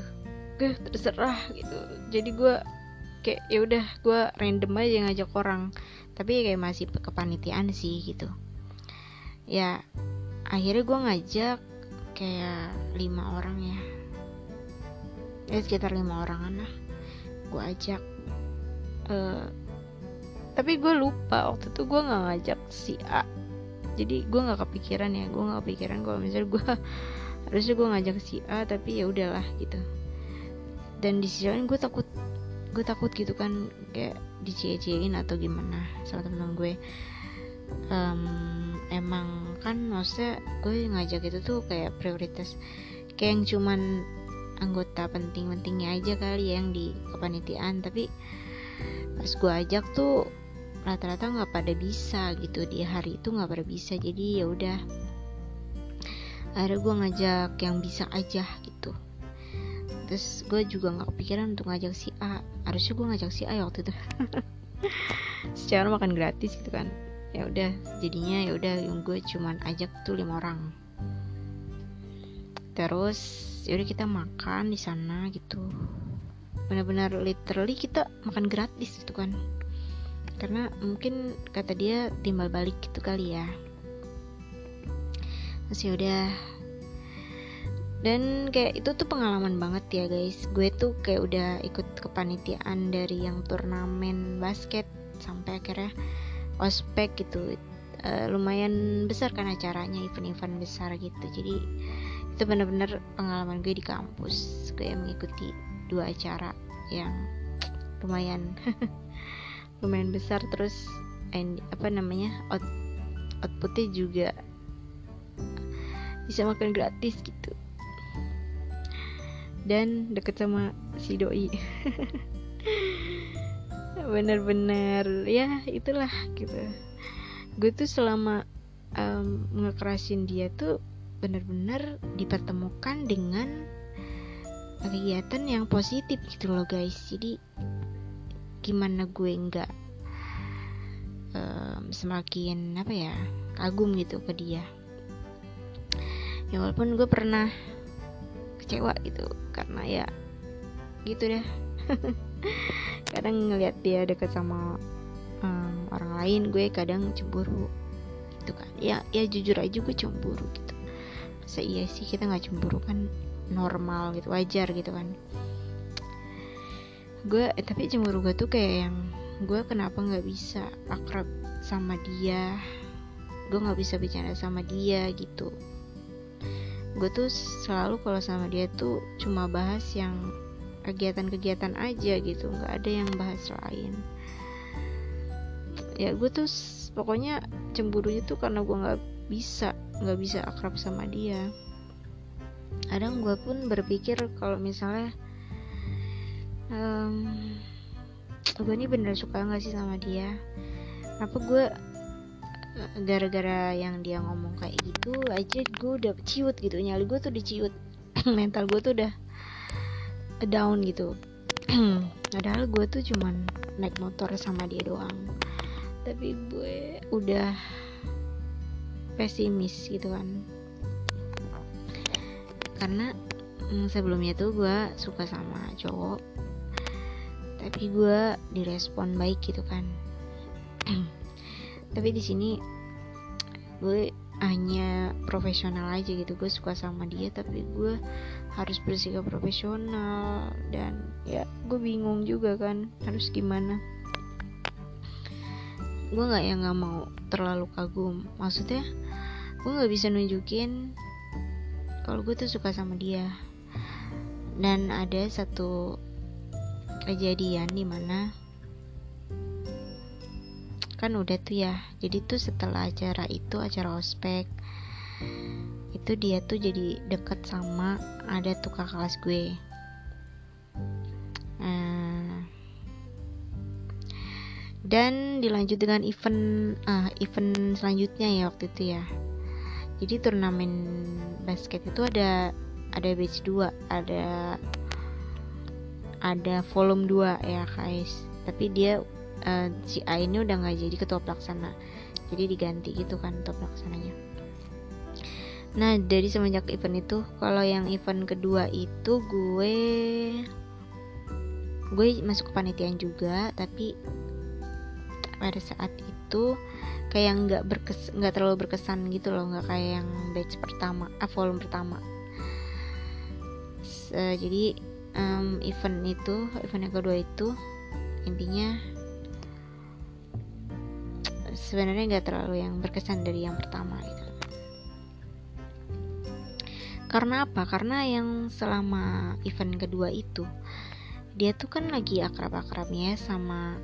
gue terserah gitu jadi gue kayak ya udah gue random aja ngajak orang. Tapi kayak masih kepanitiaan sih gitu. Ya akhirnya gue ngajak kayak lima orang ya. Ya sekitar lima orangan lah. Gue ajak uh, tapi gue lupa waktu itu gue nggak ngajak si A. Jadi gue nggak kepikiran ya gue nggak kepikiran kalau misalnya gue harusnya gue ngajak si A tapi ya udahlah gitu. Dan di sisi lain gue takut gue takut gitu kan kayak dicie-ciein atau gimana sama temen gue. Um, emang kan maksudnya gue ngajak itu tuh kayak prioritas kayak yang cuman anggota penting-pentingnya aja kali ya yang di kepanitiaan. Tapi pas gue ajak tuh rata-rata nggak pada bisa gitu di hari itu nggak pada bisa. Jadi ya udah akhirnya gue ngajak yang bisa aja gitu terus gue juga nggak kepikiran untuk ngajak si A. Harusnya gue ngajak si A ya waktu itu. Secara makan gratis gitu kan. Ya udah jadinya ya udah yang gue cuman ajak tuh lima orang. Terus yaudah kita makan di sana gitu. Benar-benar literally kita makan gratis gitu kan. Karena mungkin kata dia timbal balik gitu kali ya. Terus yaudah dan kayak itu tuh pengalaman banget ya guys. Gue tuh kayak udah ikut kepanitiaan dari yang turnamen basket sampai akhirnya ospek gitu. Uh, lumayan besar kan acaranya event-event besar gitu. Jadi itu bener-bener pengalaman gue di kampus. Gue mengikuti dua acara yang lumayan lumayan besar. Terus and, apa namanya out, outputnya juga bisa makan gratis gitu dan deket sama si doi. Bener-bener. Ya itulah gitu. Gue tuh selama um, ngekerasin dia tuh benar-benar dipertemukan dengan kegiatan yang positif gitu loh guys. Jadi gimana gue nggak um, semakin apa ya kagum gitu ke dia. Ya walaupun gue pernah kecewa gitu. Karena ya gitu deh. Kadang ngelihat dia deket sama um, orang lain gue kadang cemburu. Gitu kan. Ya ya jujur aja gue cemburu gitu. Masa iya sih kita nggak cemburu kan normal gitu wajar gitu kan. Gue eh, tapi cemburu gue tuh kayak yang gue kenapa nggak bisa akrab sama dia? Gue nggak bisa bicara sama dia gitu gue tuh selalu kalau sama dia tuh cuma bahas yang kegiatan-kegiatan aja gitu nggak ada yang bahas lain. Ya gue tuh pokoknya cemburunya tuh karena gue nggak bisa nggak bisa akrab sama dia. Kadang gue pun berpikir kalau misalnya um, gue ini bener suka nggak sih sama dia? Apa gue gara-gara yang dia ngomong kayak gitu aja gue udah ciut gitu nyali gue tuh diciut. Mental gue tuh udah down gitu. Padahal gue tuh cuman naik motor sama dia doang. Tapi gue udah pesimis gitu kan. Karena mm, sebelumnya tuh gue suka sama cowok tapi gue direspon baik gitu kan tapi di sini gue hanya profesional aja gitu. Gue suka sama dia tapi gue harus bersikap profesional. Dan ya gue bingung juga kan harus gimana. Gue nggak yang nggak mau terlalu kagum. Maksudnya gue nggak bisa nunjukin kalau gue tuh suka sama dia. Dan ada satu kejadian di mana kan udah tuh ya. Jadi tuh setelah acara itu acara ospek itu dia tuh jadi deket sama ada tuh kakak kelas gue. Nah, dan dilanjut dengan event ah event selanjutnya ya waktu itu ya. Jadi turnamen basket itu ada ada batch 2 ada ada volume 2 ya guys. Tapi dia uh, si A ini udah nggak jadi ketua pelaksana. Jadi diganti gitu kan untuk pelaksananya. Nah dari semenjak event itu kalau yang event kedua itu gue gue masuk ke panitian juga tapi pada saat itu kayak nggak berkes nggak terlalu berkesan gitu loh nggak kayak yang batch pertama ah, volume pertama. S uh, jadi um, event itu event yang kedua itu intinya sebenarnya nggak terlalu yang berkesan dari yang pertama gitu. Karena apa? Karena yang selama event kedua itu dia tuh kan lagi akrab-akrabnya sama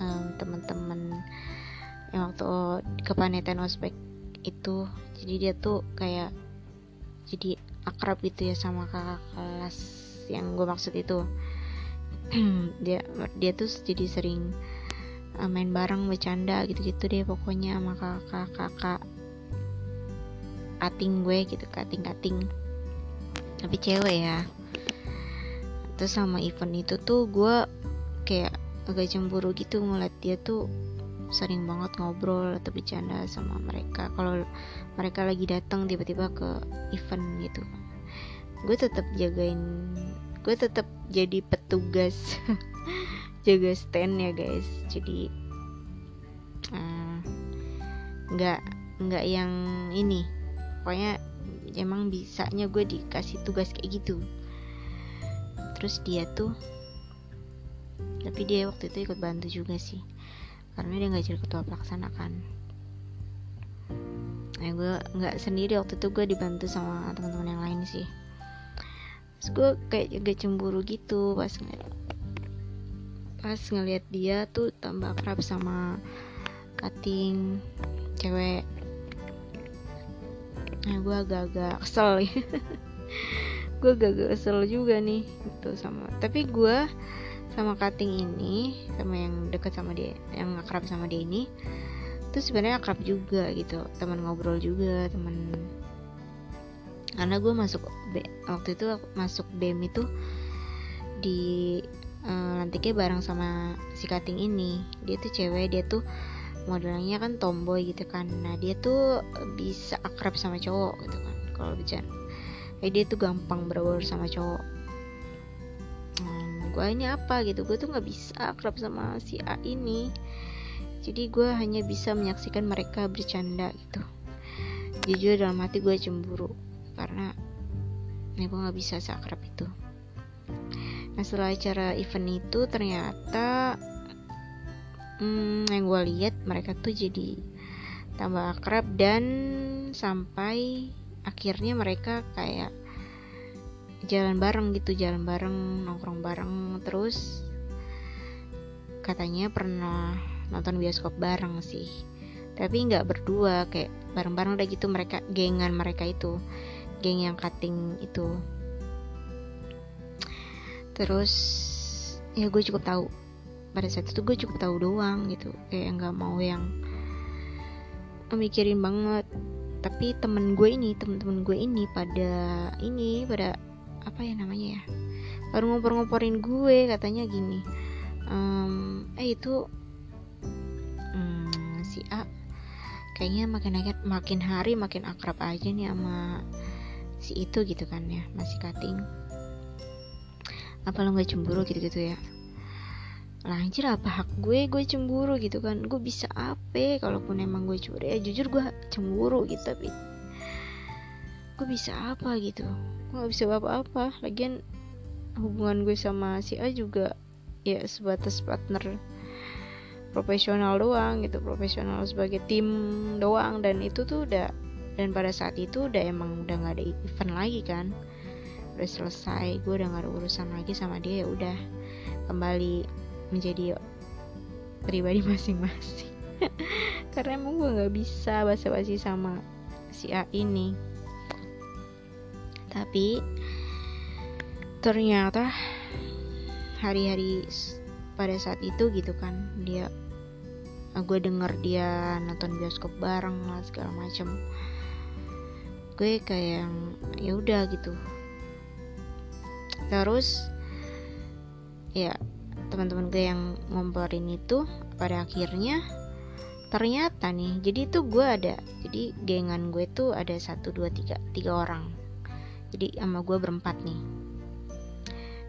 um, temen-temen yang waktu kepanitiaan ospek itu. Jadi dia tuh kayak jadi akrab gitu ya sama kakak kelas yang gue maksud itu. Dia dia tuh jadi sering main bareng bercanda gitu-gitu deh pokoknya sama kakak-kakak kating gue gitu kating-kating. Tapi cewek ya. Terus sama event itu tuh gue kayak agak cemburu gitu ngeliat dia tuh sering banget ngobrol atau bercanda sama mereka. Kalau mereka lagi datang tiba-tiba ke event gitu. Gue tetap jagain gue tetap jadi petugas jaga stand ya guys. Jadi eh, nggak uh, nggak yang ini. Pokoknya emang bisanya gue dikasih tugas kayak gitu. Terus dia tuh tapi dia waktu itu ikut bantu juga sih. Karena dia nggak jadi ketua pelaksana kan. Nah gue nggak sendiri waktu itu gue dibantu sama teman-teman yang lain sih. Terus gue kayak agak cemburu gitu pas ngeliat pas ngeliat dia tuh tambah kerap sama cutting cewek. Nah gue agak-agak kesel ya gue agak-agak kesel juga nih gitu sama tapi gue sama cutting ini sama yang deket sama dia yang akrab sama dia ini tuh sebenarnya akrab juga gitu. Teman ngobrol juga teman karena gue masuk B, waktu itu masuk BEM itu di uh, lantiknya bareng sama si cutting ini. Dia tuh cewek dia tuh modelnya kan tomboy gitu kan. Nah dia tuh bisa akrab sama cowok gitu kan kalau bicara. Kayak dia tuh gampang berbaur sama cowok. Hmm, gue hanya apa gitu? Gue tuh nggak bisa akrab sama si A ini. Jadi gue hanya bisa menyaksikan mereka bercanda gitu. Jujur dalam hati gue cemburu karena ya gue nggak bisa seakrab itu nah setelah acara event itu ternyata hmm, yang gue lihat mereka tuh jadi tambah akrab dan sampai akhirnya mereka kayak jalan bareng gitu jalan bareng nongkrong bareng. Terus katanya pernah nonton bioskop bareng sih. Tapi nggak berdua kayak bareng-bareng udah gitu mereka gengan mereka itu. Geng yang cutting itu terus ya gue cukup tahu. Pada saat itu gue cukup tahu doang gitu. Kayak nggak mau yang mikirin banget. Tapi temen gue ini temen-temen gue ini pada ini pada apa ya namanya ya? Baru ngompor-ngomporin gue katanya gini. Um, eh itu um, si A kayaknya makin makin hari makin akrab aja nih sama si itu gitu kan ya masih cutting apa lo nggak cemburu gitu-gitu ya? Lah apa hak gue? Gue cemburu gitu kan. Gue bisa apa? Kalaupun emang gue curi ya jujur gue cemburu gitu tapi gue bisa apa gitu? Gue gak bisa apa-apa. Lagian hubungan gue sama si A juga ya sebatas partner profesional doang gitu. Profesional sebagai tim doang. Dan itu tuh udah dan pada saat itu udah emang udah nggak ada event lagi kan udah selesai gue udah gak ada urusan lagi sama dia ya udah kembali menjadi pribadi masing-masing. Karena emang gue nggak bisa basa-basi sama si A ini. Tapi ternyata hari-hari pada saat itu gitu kan dia gue denger dia nonton bioskop bareng lah segala macem. Gue kayak ya udah gitu terus ya teman-teman gue yang ngomporin itu pada akhirnya ternyata nih jadi itu gue ada jadi gengan gue tuh ada satu dua tiga tiga orang. Jadi sama gue berempat nih.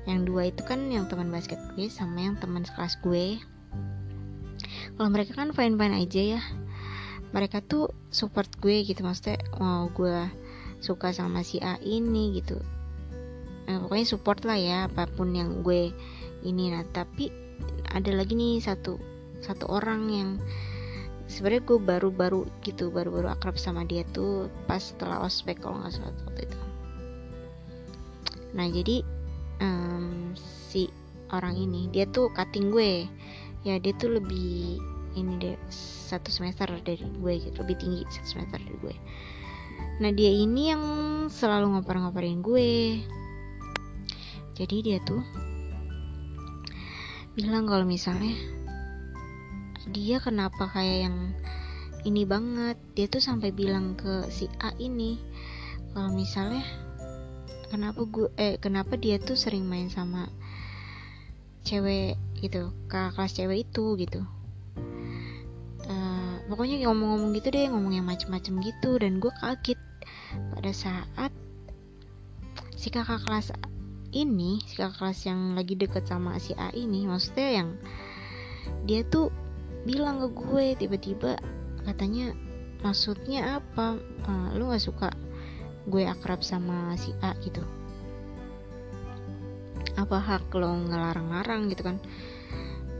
Yang dua itu kan yang teman basket gue sama yang teman sekelas gue. Kalau mereka kan fine fine aja ya. Mereka tuh support gue gitu maksudnya mau gue suka sama si A ini gitu nah, pokoknya support lah ya apa pun yang gue ini. Nah tapi ada lagi nih satu satu orang yang sebenarnya gue baru-baru gitu baru-baru akrab sama dia tuh pas setelah ospek kalau nggak salah waktu itu. Nah jadi um, si orang ini dia tuh cutting gue. Ya dia tuh lebih ini deh satu semester dari gue gitu lebih tinggi satu semester dari gue. Nah dia ini yang selalu ngopar-ngoparin gue jadi dia tuh bilang kalau misalnya dia kenapa kayak yang ini banget. Dia tuh sampai bilang ke si A ini kalau misalnya kenapa gue eh kenapa dia tuh sering main sama cewek gitu kakak kelas cewek itu gitu. Uh, pokoknya ngomong-ngomong gitu deh ngomong yang macem-macem gitu. Dan gue kaget pada saat si kakak kelas ini si kakak kelas yang lagi deket sama si A ini maksudnya yang dia tuh bilang ke gue tiba-tiba katanya maksudnya apa? Uh, lu nggak suka gue akrab sama si A? gitu. Apa hak lo ngelarang-larang? gitu kan.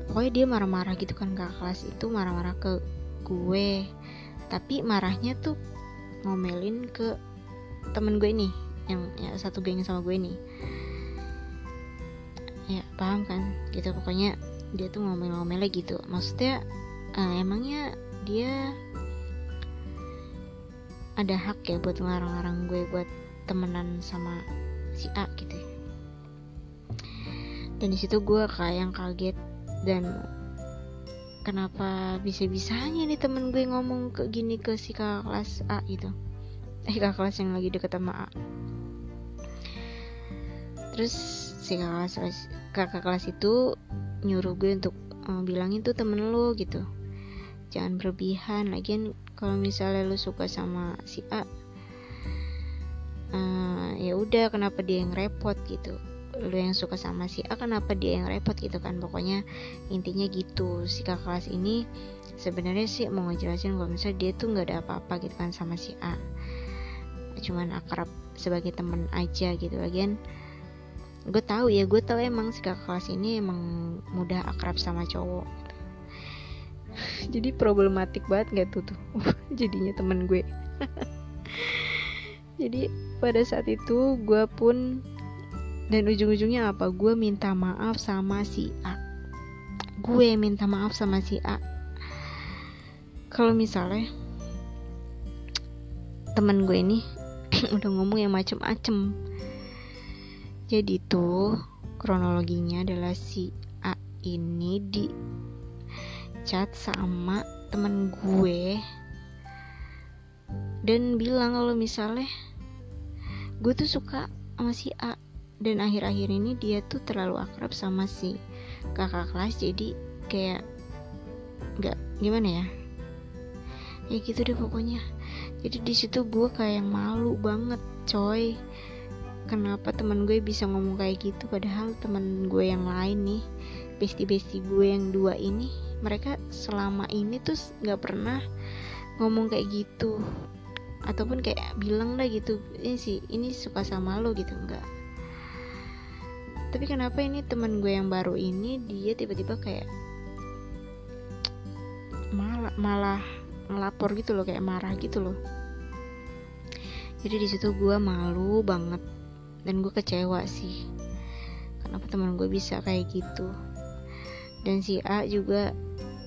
Pokoknya dia marah-marah gitu kan kakak kelas itu marah-marah ke gue. Tapi marahnya tuh ngomelin ke temen gue nih yang ya, satu geng sama gue nih ya paham kan? Gitu pokoknya dia tuh ngomel-ngomelnya gitu. Maksudnya uh, emangnya dia ada hak ya buat ngelarang-larang gue buat temenan sama si A gitu ya. dan di situ gue kayak yang kaget dan kenapa bisa-bisanya nih temen gue ngomong ke gini ke si kakak kelas A itu eh kakak kelas yang lagi deket sama A. Terus si kakak kelas kakak kelas itu nyuruh gue untuk uh, bilangin tuh temen lo gitu. Jangan berlebihan. Lagian kalau misalnya lo suka sama si A uh, ya udah kenapa dia yang repot gitu? Lu yang suka sama si A kenapa dia yang repot gitu kan? Pokoknya intinya gitu. Si kakak kelas ini sebenarnya sih mau ngejelasin kalau misalnya dia tuh nggak ada apa-apa gitu kan sama si A. Cuman akrab sebagai temen aja gitu. Lagian gue tahu ya gue tahu emang si kakak kelas ini emang mudah akrab sama cowok. Jadi problematik banget gak tuh tuh? Jadinya temen gue. Jadi pada saat itu gue pun dan ujung-ujungnya apa? Gue minta maaf sama si A. Gue minta maaf sama si A. Kalau misalnya teman gue ini udah ngomong yang macem-macem jadi tuh kronologinya adalah si A ini di chat sama temen gue. Dan bilang kalau misalnya gue tuh suka sama si A. Dan akhir-akhir ini dia tuh terlalu akrab sama si kakak kelas. Jadi kayak nggak gimana ya? Ya gitu deh pokoknya. Jadi di situ gue kayak malu banget coy kenapa teman gue bisa ngomong kayak gitu padahal teman gue yang lain nih besti besti gue yang dua ini mereka selama ini tuh nggak pernah ngomong kayak gitu. Ataupun kayak bilang dah gitu ini sih ini suka sama lo gitu enggak tapi kenapa ini teman gue yang baru ini dia tiba-tiba kayak malah malah ngelapor gitu loh kayak marah gitu loh. Jadi di situ gue malu banget dan gue kecewa sih. Kenapa teman gue bisa kayak gitu? Dan si A juga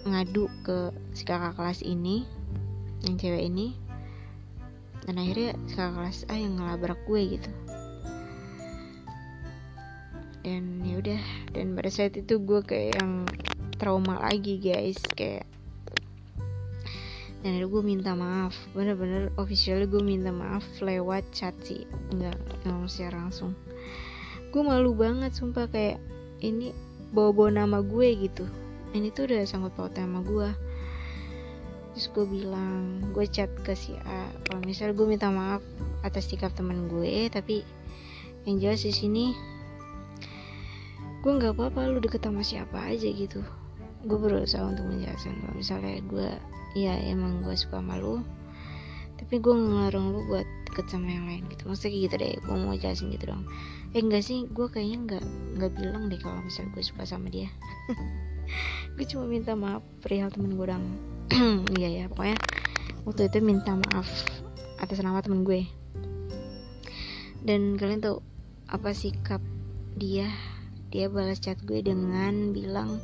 ngadu ke si kakak kelas ini yang cewek ini. Dan akhirnya si kakak kelas A yang ngelabrak gue gitu. Dan ya udah dan pada saat itu gue kayak yang trauma lagi guys. Kayak dan gue minta maaf. Bener-bener official gue minta maaf lewat chat sih. Nggak ngomong secara langsung. Gue malu banget sumpah. Kayak ini bawa-bawa nama gue gitu. Ini tuh udah sangkut paut sama gue terus gue bilang gue chat ke si A. Kalau misal gue minta maaf atas sikap teman gue tapi yang jelas di sini gue nggak apa-apa lu deket sama siapa aja gitu. Gue berusaha untuk menjelaskan. Kalau misalnya gue ya emang gue suka sama lu. Tapi gue ngelarang lu buat deket sama yang lain gitu. Maksudnya gitu deh gue mau jelasin gitu dong. Eh enggak sih gue kayaknya nggak nggak bilang deh kalau misalnya gue suka sama dia. Gue cuma minta maaf perihal temen gue dong iya ya pokoknya waktu itu minta maaf atas nama temen gue. Dan kalian tuh apa sikap dia? Dia balas chat gue dengan bilang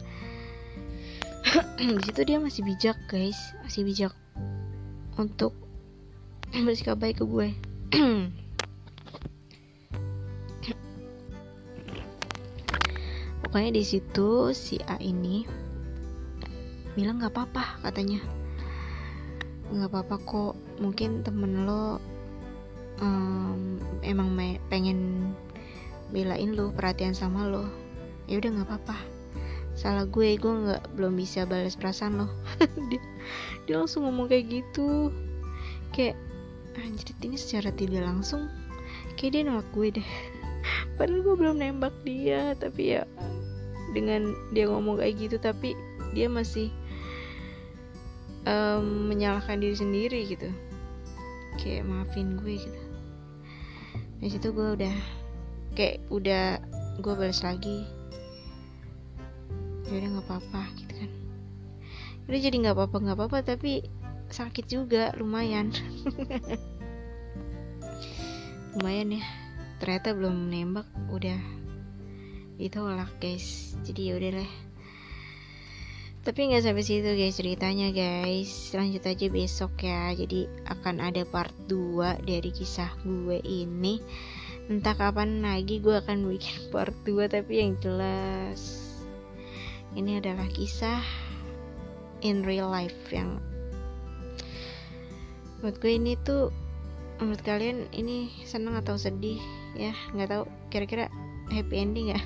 di situ dia masih bijak guys. Masih bijak untuk bersikap baik ke gue. Pokoknya di situ si A ini bilang nggak apa-apa katanya. Nggak apa-apa kok. Mungkin temen lo um, emang pengen belain lo perhatian sama lo. Ya udah nggak apa-apa salah gue gue nggak belum bisa balas perasaan lo dia, dia langsung ngomong kayak gitu. Kayak anjir ini secara tidak langsung kayak dia nolak gue deh. Padahal gue belum nembak dia tapi ya dengan dia ngomong kayak gitu tapi dia masih um, menyalahkan diri sendiri gitu. Kayak maafin gue gitu. Dari situ gue udah kayak udah gue balas lagi ya udah nggak apa-apa gitu kan. Udah jadi nggak apa-apa nggak apa-apa tapi sakit juga lumayan. Lumayan ya. Ternyata belum nembak udah ditolak guys. Jadi ya udah tapi nggak sampai situ guys ceritanya guys. Lanjut aja besok ya. Jadi akan ada part 2 dari kisah gue ini. Entah kapan lagi gue akan bikin part 2 tapi yang jelas ini adalah kisah in real life yang menurut gue ini tuh menurut kalian ini seneng atau sedih ya nggak tahu kira-kira happy ending ya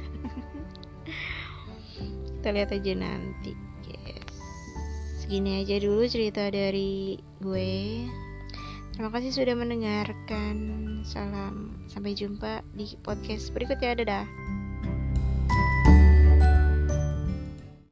kita lihat aja nanti yes segini aja dulu cerita dari gue Terima kasih sudah mendengarkan. Salam, sampai jumpa di podcast berikutnya. Dadah.